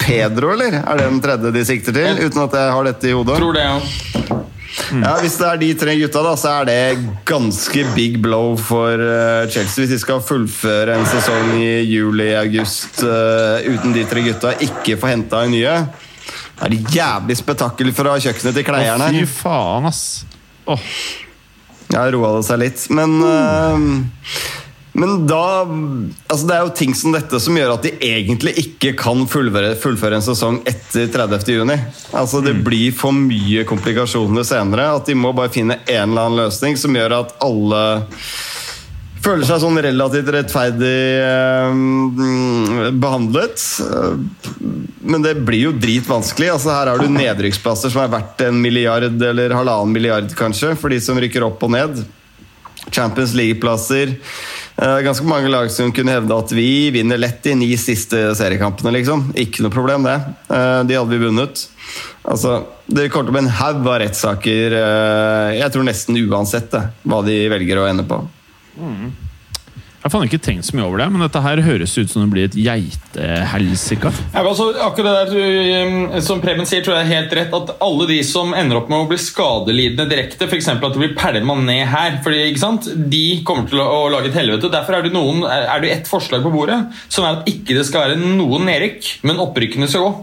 Pedro, eller? Er det den tredje de sikter til? Uten at jeg har dette i hodet. Tror det, ja. Ja, Hvis det er de tre gutta, da, så er det ganske big blow for eh, Chelsea. Hvis de skal fullføre en sesong i juli-august uten de tre gutta, ikke få henta inn nye. Det er jævlig spetakkel fra kjøkkenet til kleieren her. fy faen, ass. Åh. Ja, roa det seg litt. Men uh, men da altså Det er jo ting som dette som gjør at de egentlig ikke kan fullføre, fullføre en sesong etter 30. juni. Altså Det blir for mye komplikasjoner senere. At de må bare finne en eller annen løsning som gjør at alle føler seg sånn relativt rettferdig eh, behandlet. Eh, Men det blir jo dritvanskelig. Altså, her har du nedrykksplasser som er verdt en milliard eller halvannen milliard, kanskje, for de som rykker opp og ned. Champions League-plasser. Eh, ganske mange lag som kunne hevde at vi vinner lett de ni siste seriekampene. liksom. Ikke noe problem, det. Eh, de hadde vi vunnet. Altså, Det kommer til å bli en haug av rettssaker, eh, jeg tror nesten uansett det, hva de velger å ende på. Jeg har ikke tenkt så mye over det, men dette her høres ut som det blir et geitehelsike. Ja, altså, akkurat det der um, Som Preben sier, tror jeg er helt rett at alle de som ender opp med å bli skadelidende direkte, f.eks. at det blir pælma ned her, fordi, ikke sant? de kommer til å, lage et helvete. Derfor er det, noen, er det ett forslag på bordet, som er at ikke det skal være noen nedrykk, men opprykkene skal gå.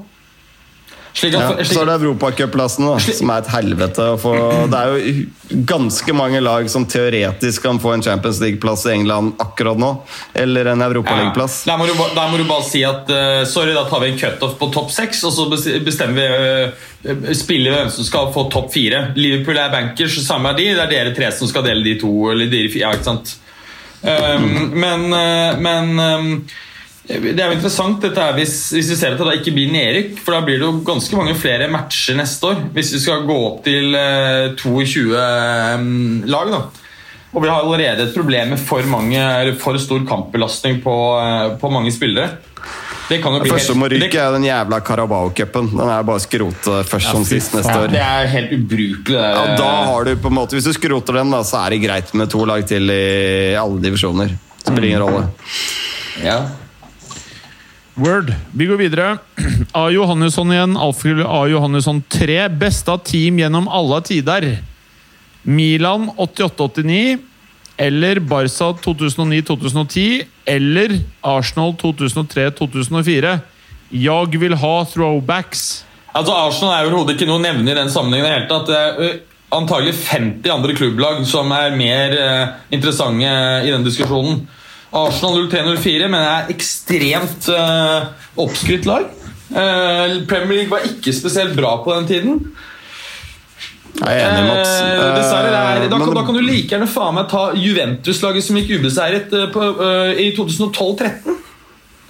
Slik at, Ja, så er det Europacup-plassen, da, som er et helvete. å få. Det er jo ganske mange lag som teoretisk kan få en Champions League-plass i England akkurat nå. Eller en Europaliga-plass. Der må, du, der må du bare si at uh, sorry, da tar vi en cutoff på topp seks, og så bestemmer vi uh, spiller hvem som skal få topp fire. Liverpool er bankers, samme er de. Det er dere tre som skal dele de to. Eller de, fire, ja, ikke sant? Um, men uh, men um, det er jo interessant dette her hvis, hvis vi ser at det ikke blir nedrykk. For da blir det jo ganske mange flere matcher neste år. Hvis vi skal gå opp til eh, 22 um, lag. da og vi har allerede et problem med for, mange, eller for stor kampbelastning på, eh, på mange spillere. Det Det første må ryke, er den jævla Carabao-cupen. Den er bare skrote først som sist neste år. det er helt ubrukelig. Det Ja, da har du på en måte, Hvis du skroter den, da, så er det greit med to lag til i alle divisjoner. Spiller ingen rolle. ja. Word. Vi går videre. A. Johannesson igjen. Alfred A. Johannesson 3. Beste av team gjennom alle tider. Milan 88-89. Eller Barca 2009-2010. Eller Arsenal 2003-2004. Jeg vil ha throwbacks. Altså Arsenal er overhodet ikke noe å nevne i den sammenhengen. i hele. Det er antagelig 50 andre klubblag som er mer eh, interessante i den diskusjonen. Arsenal 03-04 mener jeg er ekstremt uh, oppskrytt lag. Uh, Premier League var ikke spesielt bra på den tiden. Jeg er enig, Mats. Eh, dessverre, er, da, kan, da kan du like gjerne faen meg ta Juventus-laget som gikk ubeseiret uh, på, uh, i 2012-13.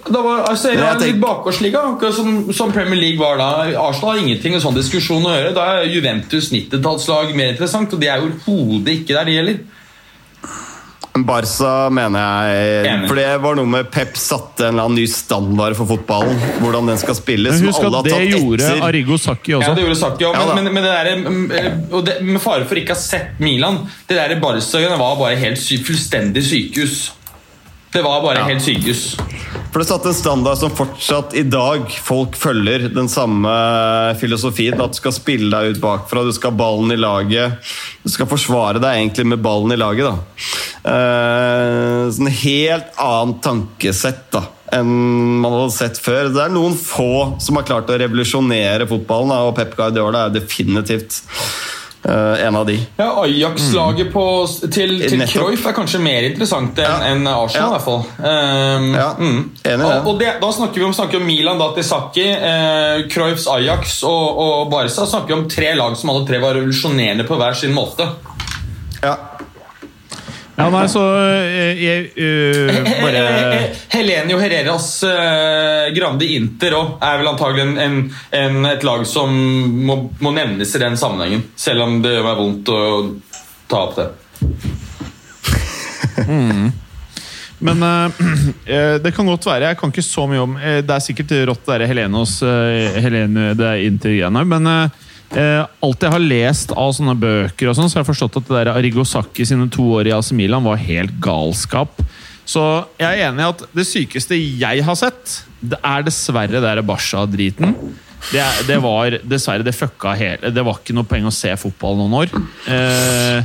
Da var altså, litt tenker- bakgårdsliga, akkurat som, som Premier League var da. Arsenal har ingenting med sånn diskusjon å gjøre. Da er Juventus 90-tallslag mer interessant, og de er jo overhodet ikke der, de heller. Barca mener jeg Enig. For det var noe med Pep satte en eller annen ny standard for fotballen. Hvordan den skal spilles. Men husk alle at det gjorde etter. Arrigo Sacchi Ja, også. det gjorde Saki òg, Ja men, men, men det der, mm, og det, med fare for ikke å ha sett Milan Det der Barca-greiene var bare helt sy fullstendig sykehus. Det var bare helt sykehus. For det satte en standard som fortsatt i dag folk følger den samme filosofien. At du skal spille deg ut bakfra, du skal ha ballen i laget. Du skal forsvare deg egentlig med ballen i laget. da. Eh, sånn helt annet tankesett da, enn man hadde sett før. Det er noen få som har klart å revolusjonere fotballen, da, og Pep Guardiola er definitivt eh, en av de. Ja, Ajax-laget mm. til, til. Cruyff er kanskje mer interessant enn Ja. en Arsenal. Ja. i hvert fall. Um, Ja, mm. enig. Og, og det, Da snakker vi om, snakker om Milan, Datisaki, eh, Cruyffs Ajax og, og Barca. snakker vi om tre lag som alle tre var revolusjonerende på hver sin måte. Ja. Ja, nei, så eh, jeg uh, bare (laughs) Helenio Herreras uh, Grande Inter òg er vel antagelig en, en, en, et lag som må, må nevnes i den sammenhengen. Selv om det gjør meg vondt å ta opp det. (laughs) Men eh, (clears throat) eh, det kan godt være. Jeg kan ikke så mye om Det er sikkert rått det der Helenos uh, Helene, det er intergreiene, men eh, alt jeg har lest av sånne bøker, og sånn, så har jeg forstått at det der Arigosaki sine to år i AC Milan var helt galskap. Så jeg er enig i at det sykeste jeg har sett, det er dessverre det der Basha-driten. Det, det var dessverre Det fucka hele Det var ikke noe poeng å se fotball noen år. Eh,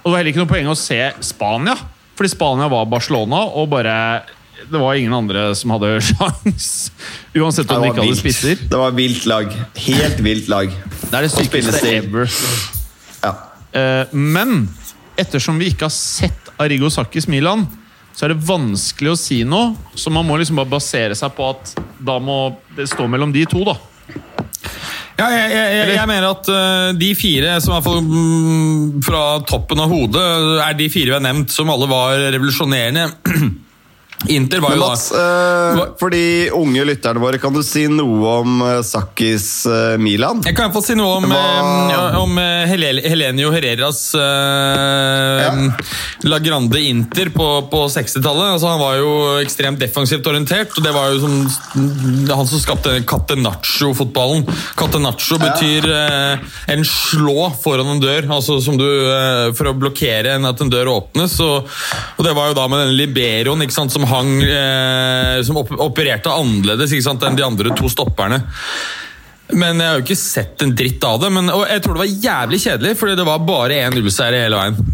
og det var heller ikke noe poeng å se Spania. Fordi Spania var Barcelona, og bare Det var ingen andre som hadde (laughs) sjans. Uansett om de ikke hadde spisser. Det var vilt lag. Helt vilt lag. Det er det sykeste ever. Ja. Eh, men ettersom vi ikke har sett Arigo Sakis Milan, så er det vanskelig å si noe. Så man må liksom bare basere seg på at da må det stå mellom de to, da. Ja, jeg, jeg, jeg, jeg mener at uh, de fire som er for, mm, fra toppen av hodet er de fire vi har nevnt, som alle var revolusjonerende. (clears throat) Inter var jo Mats, da eh, for de unge lytterne våre, kan du si noe om Sakkis Sakis eh, Milan? Jeg kan iallfall si noe om, Hva- eh, om eh, Helenio Herreras ja. La Grande Inter på, på 60-tallet. Altså, han var jo ekstremt defensivt orientert, og det var jo som, han som skapte Catenaccio-fotballen. Catenaccio betyr ja. en slå foran en dør, altså som du, eh, for å blokkere en, at en dør åpnes. Og, og det var jo da med denne liberoen ikke sant, som hang eh, Som op opererte annerledes enn de andre to stopperne. Men jeg har jo ikke sett en dritt av det. Men, og jeg tror det var jævlig kjedelig, fordi det var bare én nullseier hele veien.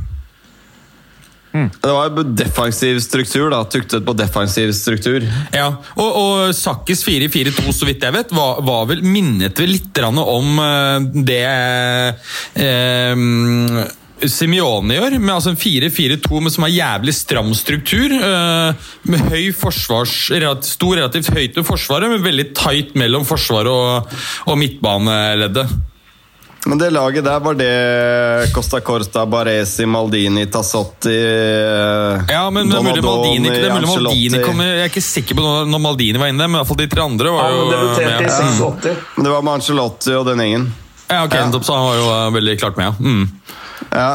Det var defensiv struktur, da. Tuktet på defensiv struktur. Ja, Og, og Sakkis 4-4-2, så vidt jeg vet, var, var vel, minnet vel litt om eh, det eh, Simione gjør, med altså en 4-4-2 men som har jævlig stram struktur. eh, med høy forsvars, relativt, stor relativt høyt med forsvaret, men veldig tight mellom forsvaret og, og midtbaneleddet. Men det laget der, var det Costa Corta, Baresi, Maldini, Tassotti eh, Ja, men det er mulig Maldini, det er mulig Maldini kom, Jeg er ikke sikker på når Maldini var inne, men i hvert fall de tre andre var jo ja, men det, med. 86. Men det var med Angelotti og den gjengen. Ja, ok, Ja. så han var jo eh, veldig klart med, ja. Mm. Ja,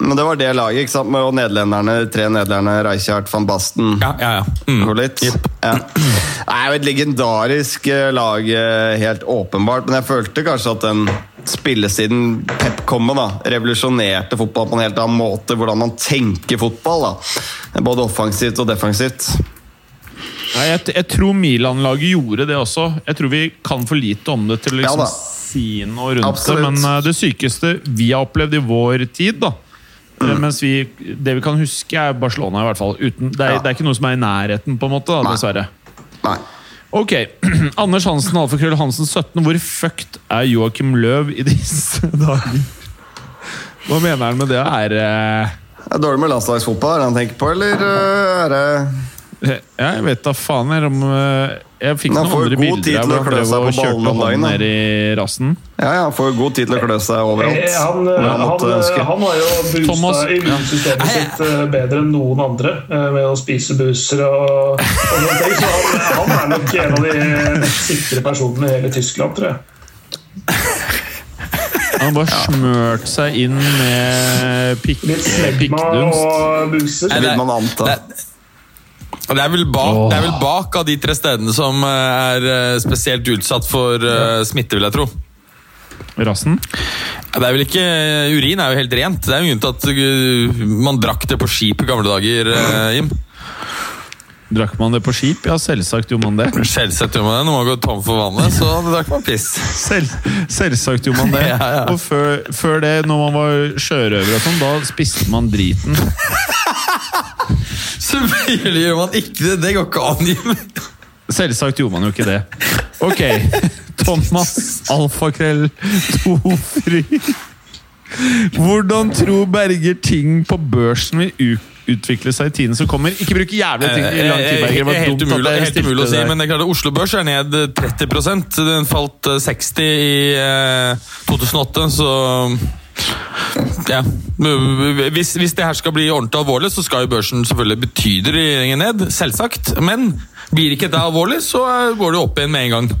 men det var det laget, ikke sant? Med- Og nederlenderne, tre nederlenderne, Rijkaard, van Basten Ja, ja, ja. Mm. Gullit. Yep. Ja. Det er jo et legendarisk eh, lag, eh, helt åpenbart. Men jeg følte kanskje at den spillesiden Pep kom med, da, revolusjonerte fotball på en helt annen måte. Hvordan man tenker fotball. da. Både offensivt og defensivt. Nei, jeg, jeg tror Milan-laget gjorde det også. Jeg tror vi kan for lite om det til å liksom da. Si noe rundt Absolutt. det. Men eh, det sykeste vi har opplevd i vår tid, da mm. Mens vi, Det vi kan huske, er Barcelona, i hvert fall. Uten, det, er, Ja. det er ikke noe som er i nærheten, på en måte, da, Nei. dessverre. Nei. Ok, (clears throat) Anders Hansen, Alfakrøll Hansen 17. Hvor fucked er Joakim Løv i disse (laughs) dager? Hva mener han med det? Er eh, Det er dårlig med landslagsfotball, er det han tenker på, eller uh, er det jeg vet da faen jeg, om eh, Jeg fikk noen andre god bilder tid av han drev og kjørte hånden ned i rassen. Ja, ja, han får jo god tid til å klø seg overalt. Eh, Han, Hvor han, han han, har jo boosta Thomas, ja. immunsystemet sitt eh, bedre enn noen andre eh, med å spise buser og, og noen ting. Så han, han er nok en av de mest sikre personene i hele Tyskland, tror jeg. Han bare bare smørt seg inn med pikk, Litt smegma og buser. Det. Det, og det er, vel bak, det er vel bak av de tre stedene som eh, er eh, spesielt utsatt for eh, smitte, vil jeg tro. Rassen? Det er vel ikke, Urin er jo helt rent. Det er jo grunnen til at man drakk det på skip i gamle dager, Jim. Drakk man det på skip? Ja, selvsagt gjorde man det. (laughs) Selvsagt gjorde man det. Når man går tom for vannet, så drakk man piss. (laughs) Selv, selvsagt gjorde man det. (laughs) Ja, ja. Og før, før det, når man var sjørøver og sånn, da spiste man driten. Selvfølgelig gjør man ikke det! Det går ikke an. Jim. Selvsagt gjorde man jo ikke det. Ok, (laughs) Thomas Alfakrell Tofri. Hvordan tror Berger ting på børsen vil utvikle seg i tiden som kommer? Ikke bruk jævlige ting, i lang tid, Berger. Det var Eh, helt dumt at umulig, jeg helt umulig å si, men det er klart at Oslo Børs er ned 30% Den falt eh, 60 i eh, 2008, så ja. Hvis, hvis det her skal bli ordentlig alvorlig, så skal jo børsen selvfølgelig betyde regjeringen ned. Selvsagt. Men blir ikke det alvorlig, så går det opp igjen med en gang.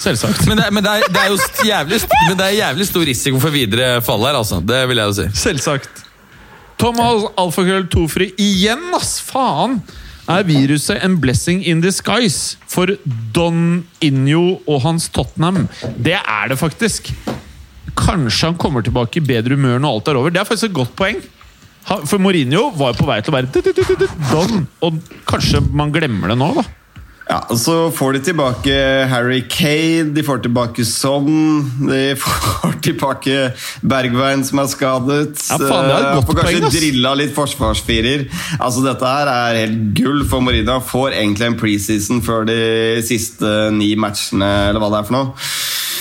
Selvsagt. Men det, men det, er, det er jo jævlig, men det er jævlig stor risiko for videre fall her, altså. Det vil jeg jo si. Selvsagt. Thomas Alfakrøll Tofri igjen, ass! Faen! Er viruset en blessing in disguise for Don Injo og hans Tottenham? Det er det faktisk. Kanskje han kommer tilbake i bedre humør når alt er over. Det er faktisk et godt poeng. For Mourinho var på vei til å være Don, og kanskje man glemmer det nå, da. Ja, Så får de tilbake Harry Kane, de får tilbake Son, de får tilbake Bergveien som er skadet. Ja, faen, det er et Eh, godt får kanskje poeng, drilla litt forsvarsfirer. Altså, Dette her er helt gull for Mourinho. Får egentlig en preseason før de siste ni matchene, eller hva det er for noe.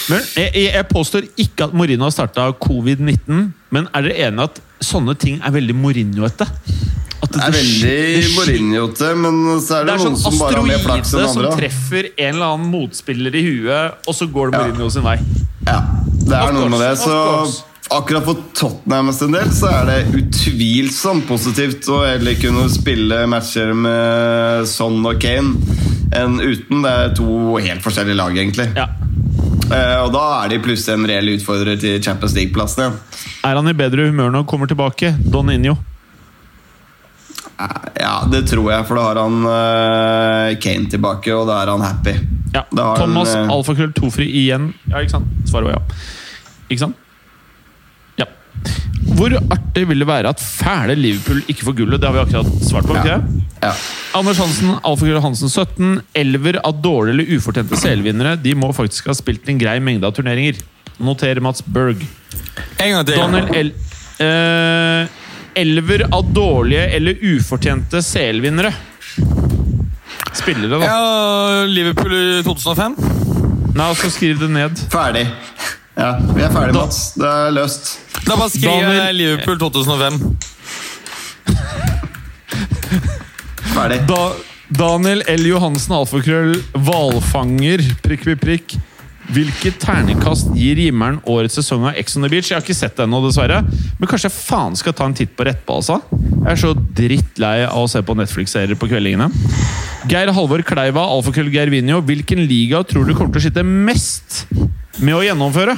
Men jeg, jeg, påstår ikke at Mourinho har starta covid-19, men er dere enige at sånne ting er veldig Mourinho-ete? At Det er veldig Mourinho-te, men så er Det det, er noen sånn som bare har mer flaks enn andre. som treffer en eller annen motspiller i huet, og så går det Ja. Sin vei. Ja, det er noe med det. Så akkurat for Tottenham sin del så er det utvilsomt positivt å heller kunne spille matcher med Son og Kane enn uten. Det er to helt forskjellige lag, egentlig. Ja. Eh, og da er de plutselig en reell utfordrer til Champions League-plassene. Er han i bedre humør når han kommer tilbake? Don Injo. Eh, Ja, det tror jeg, for da har han eh, Kane tilbake, og da er han happy. Ja. Thomas han, Alfakrøll Tofri igjen. Ja, ikke sant? Svaret var ja. Ikke sant? Hvor artig vil det være at fæle Liverpool ikke får gullet? Det har vi akkurat svart på. ikke Ja. Ja. Anders Hansen, Alfakrøll Hansen 17. Elver av dårlige eller ufortjente CL-vinnere De må faktisk ha spilt en grei mengde av turneringer. Noterer Mats Berg. En gang til. Donald El eh, Elver av dårlige eller ufortjente CL-vinnere. Spillere, da. Ja, Liverpool i 2005. Nei, altså Skriv det ned. Ferdig. Ja, vi er ferdig, Mats. Det er løst. Da bare skriver Daniel- Liverpool 2005. Ferdig. Da, Daniel L. Johansen, alfakrøll, hvalfanger, prikk, prikk, prikk. Hvilket terningkast gir Gimmeren årets sesong av Ex on the Beach? Jeg har ikke sett det ennå, dessverre. Men kanskje jeg faen skal ta en titt på rett altså. Jeg er så drittlei av å se på Netflix-serier på kveldingene. Geir Halvor Kleiva, alfakrøll Gervinho. Hvilken liga tror du kommer til å sitte mest med å gjennomføre?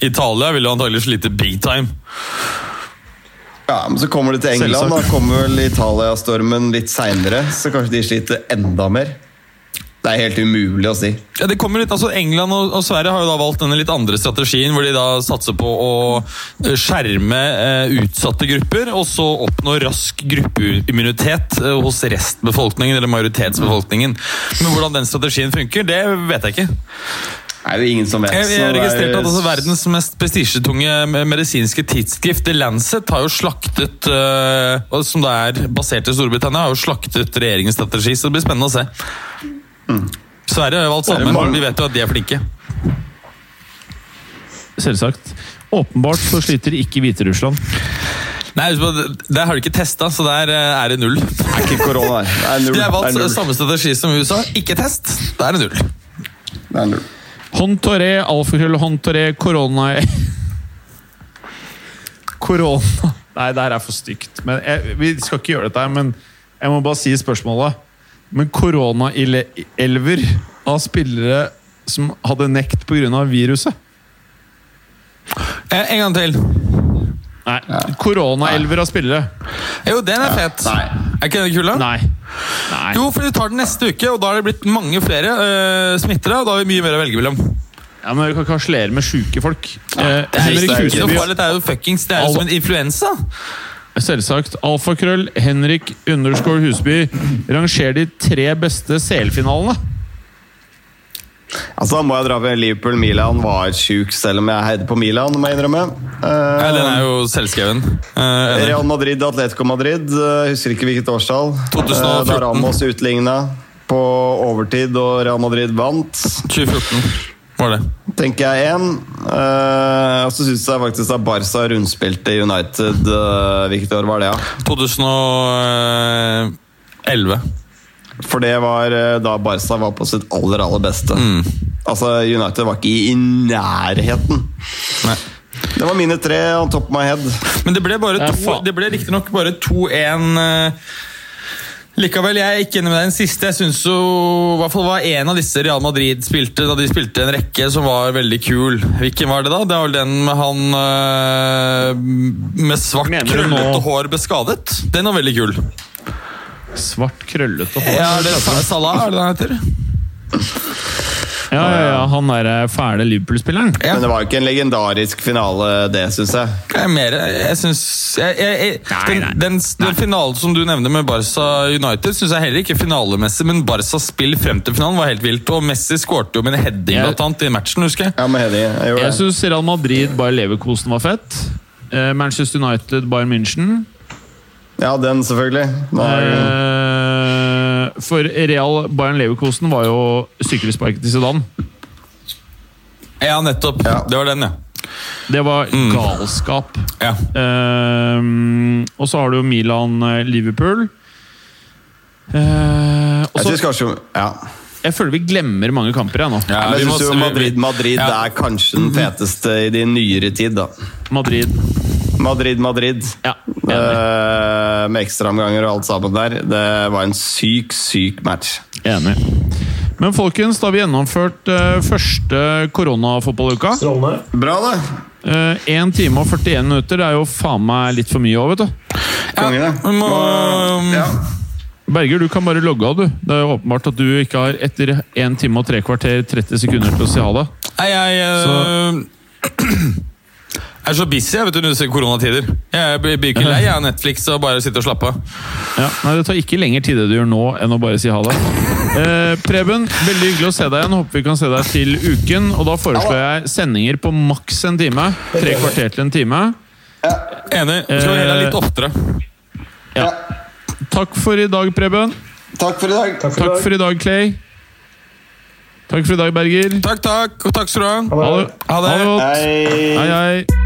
Italia vil jo antagelig slite big time. Ja, men Så kommer det til England. Da kommer vel Italia-stormen litt seinere, så kanskje de sliter enda mer. Det er helt umulig å si. Ja, det kommer litt, altså England og, og Sverige har jo da valgt denne litt andre strategien, hvor de da satser på å eh, skjerme eh, utsatte grupper, og så oppnå rask gruppeimmunitet eh, hos restbefolkningen, eller majoritetsbefolkningen. Men hvordan den strategien funker, det vet jeg ikke. Det er jo ingen som vet. Jeg, jeg det er- registrerte at altså, verdens mest prestisjetunge medisinske tidsskrift, The Lancet, har jo slaktet uh, Som det er basert i Storbritannia, har jo slaktet regjeringens strategi, så det blir spennende å se. Sverige har jo valgt sammen, vi vet jo at de er flinke. Selvsagt. Åpenbart så sliter ikke Hviterussland. Nei, det Der har de ikke testa, så der eh, er det null. Det er ikke korona. Det er null. De har valgt samme strategi som USA. Ikke test, da er det null. Det er null. Hontoré, alfakrøll, håndtoré, korona Korona Nei, det her er for stygt. Men jeg, vi skal ikke gjøre dette her, men jeg må bare si spørsmålet. Men korona-elver av spillere som hadde nekt pga. viruset? Eh, En gang til. Nei. Korona-elver av spillere? Jo, den er fet. Nei. Er ikke den kul, da? Nei. Nei. Jo, for vi tar den neste uke, og da har det blitt mange flere uh, smittere. Og da har vi mye mer å velge mellom. Ja, men Vi kan ikke harselere med sjuke folk. Eh, Det er Henrik Huseby det er jo fuckings Det er jo som en influensa. selvsagt. Alfakrøll Henrik underscore Husby. Ranger de tre beste CL-finalene. Altså, Da må jeg dra ved Liverpool. Milan var sjuk, selv om jeg heide på Milan. må jeg innrømme. Uh, ja, den er jo selvskreven. Uh. Real Madrid, Atletico Madrid. Uh, husker ikke hvilket årstall. 2014. Eh, Da Ramos utligna på overtid, og Real Madrid vant. 2014 var det. Tenker jeg én. Uh, og så syns jeg faktisk at Barca rundspilte United. uh, hvilket år var det, ja? 2011. For det var da Barca var på sitt aller, aller beste. Mm. Altså, United var ikke i nærheten. Nei. Det var mine tre on top of my head. Men det ble bare to. Det ble riktignok bare 2-1. eh, Likevel, jeg er ikke enig med deg. Den siste jeg syns jo i hvert fall var en av disse Real Madrid spilte da de spilte en rekke som var veldig kul. Hvilken var det, da? Det var vel den med han eh, med svart, krøllete hår beskadet. Den var veldig kul. Svart, krøllete hår. Ja, er det Sa- Salah, er det den heter? Ja, ja, ja, Han derre fæle Liverpool-spilleren. Ja. Men det var jo ikke en legendarisk finale, det, syns jeg. Jeg er mer Jeg syns den, den, den finalen som du nevner med Barca United, syns jeg heller ikke finalemessig, men Barcas spill frem til finalen var helt vilt. Og Messi skårte jo med en heading blant annet i matchen, husker jeg. Ja, med heading, Jeg Jeg syns Real Madrid bare Leverkosen var fett. Eh, Manchester United Bayern München. Ja, den, selvfølgelig. Nå er Eh, for Real Bayern Leverkosen var jo sykkelsparket til Zidane. Ja, nettopp. Ja. Det var den, ja. Det var galskap. ja. Uh, og så har du jo Milan-Liverpool. Uh, Jeg syns kanskje Ja. Jeg føler vi glemmer mange kamper jeg nå. ja jeg synes jo Madrid, Madrid Ja. er kanskje den feteste i din nyere tid, da. Madrid. Madrid, Madrid. Ja. Eh, med ekstraomganger og alt sammen der. Det var en syk, syk match. enig. Men folkens, da har vi gjennomført uh, første koronafotballuka. Bra, det! Uh, 1 time og 41 minutter. Det er jo faen meg litt for mye òg, vet du. Ja, det. vi må- Ja. Berger, du kan bare logge av, du. Det er jo åpenbart at du ikke har etter 1 time og 3 kvarter 30 sekunder til å si ha det. Nei, jeg eh, er så busy jeg vet du, under koronatider. Jeg blir ikke lei av Netflix og bare sitte og slappe av. Ja, nei, Det tar ikke lenger tid det du gjør nå, enn å bare si ha det. Eh, Preben, veldig hyggelig å se deg igjen. Håper vi kan se deg til uken. Og da foreslår jeg sendinger på maks en time. Tre kvarter til en time. Enig. Skal vi heller litt oftere. Ja. Takk for i dag, Preben. Takk for i dag. Takk for Takk for i dag, Clay. Takk for i dag, Berger. Takk, takk, og takk skal du ha. Ha det, Ha det. ha det. Hei. Hei, hei.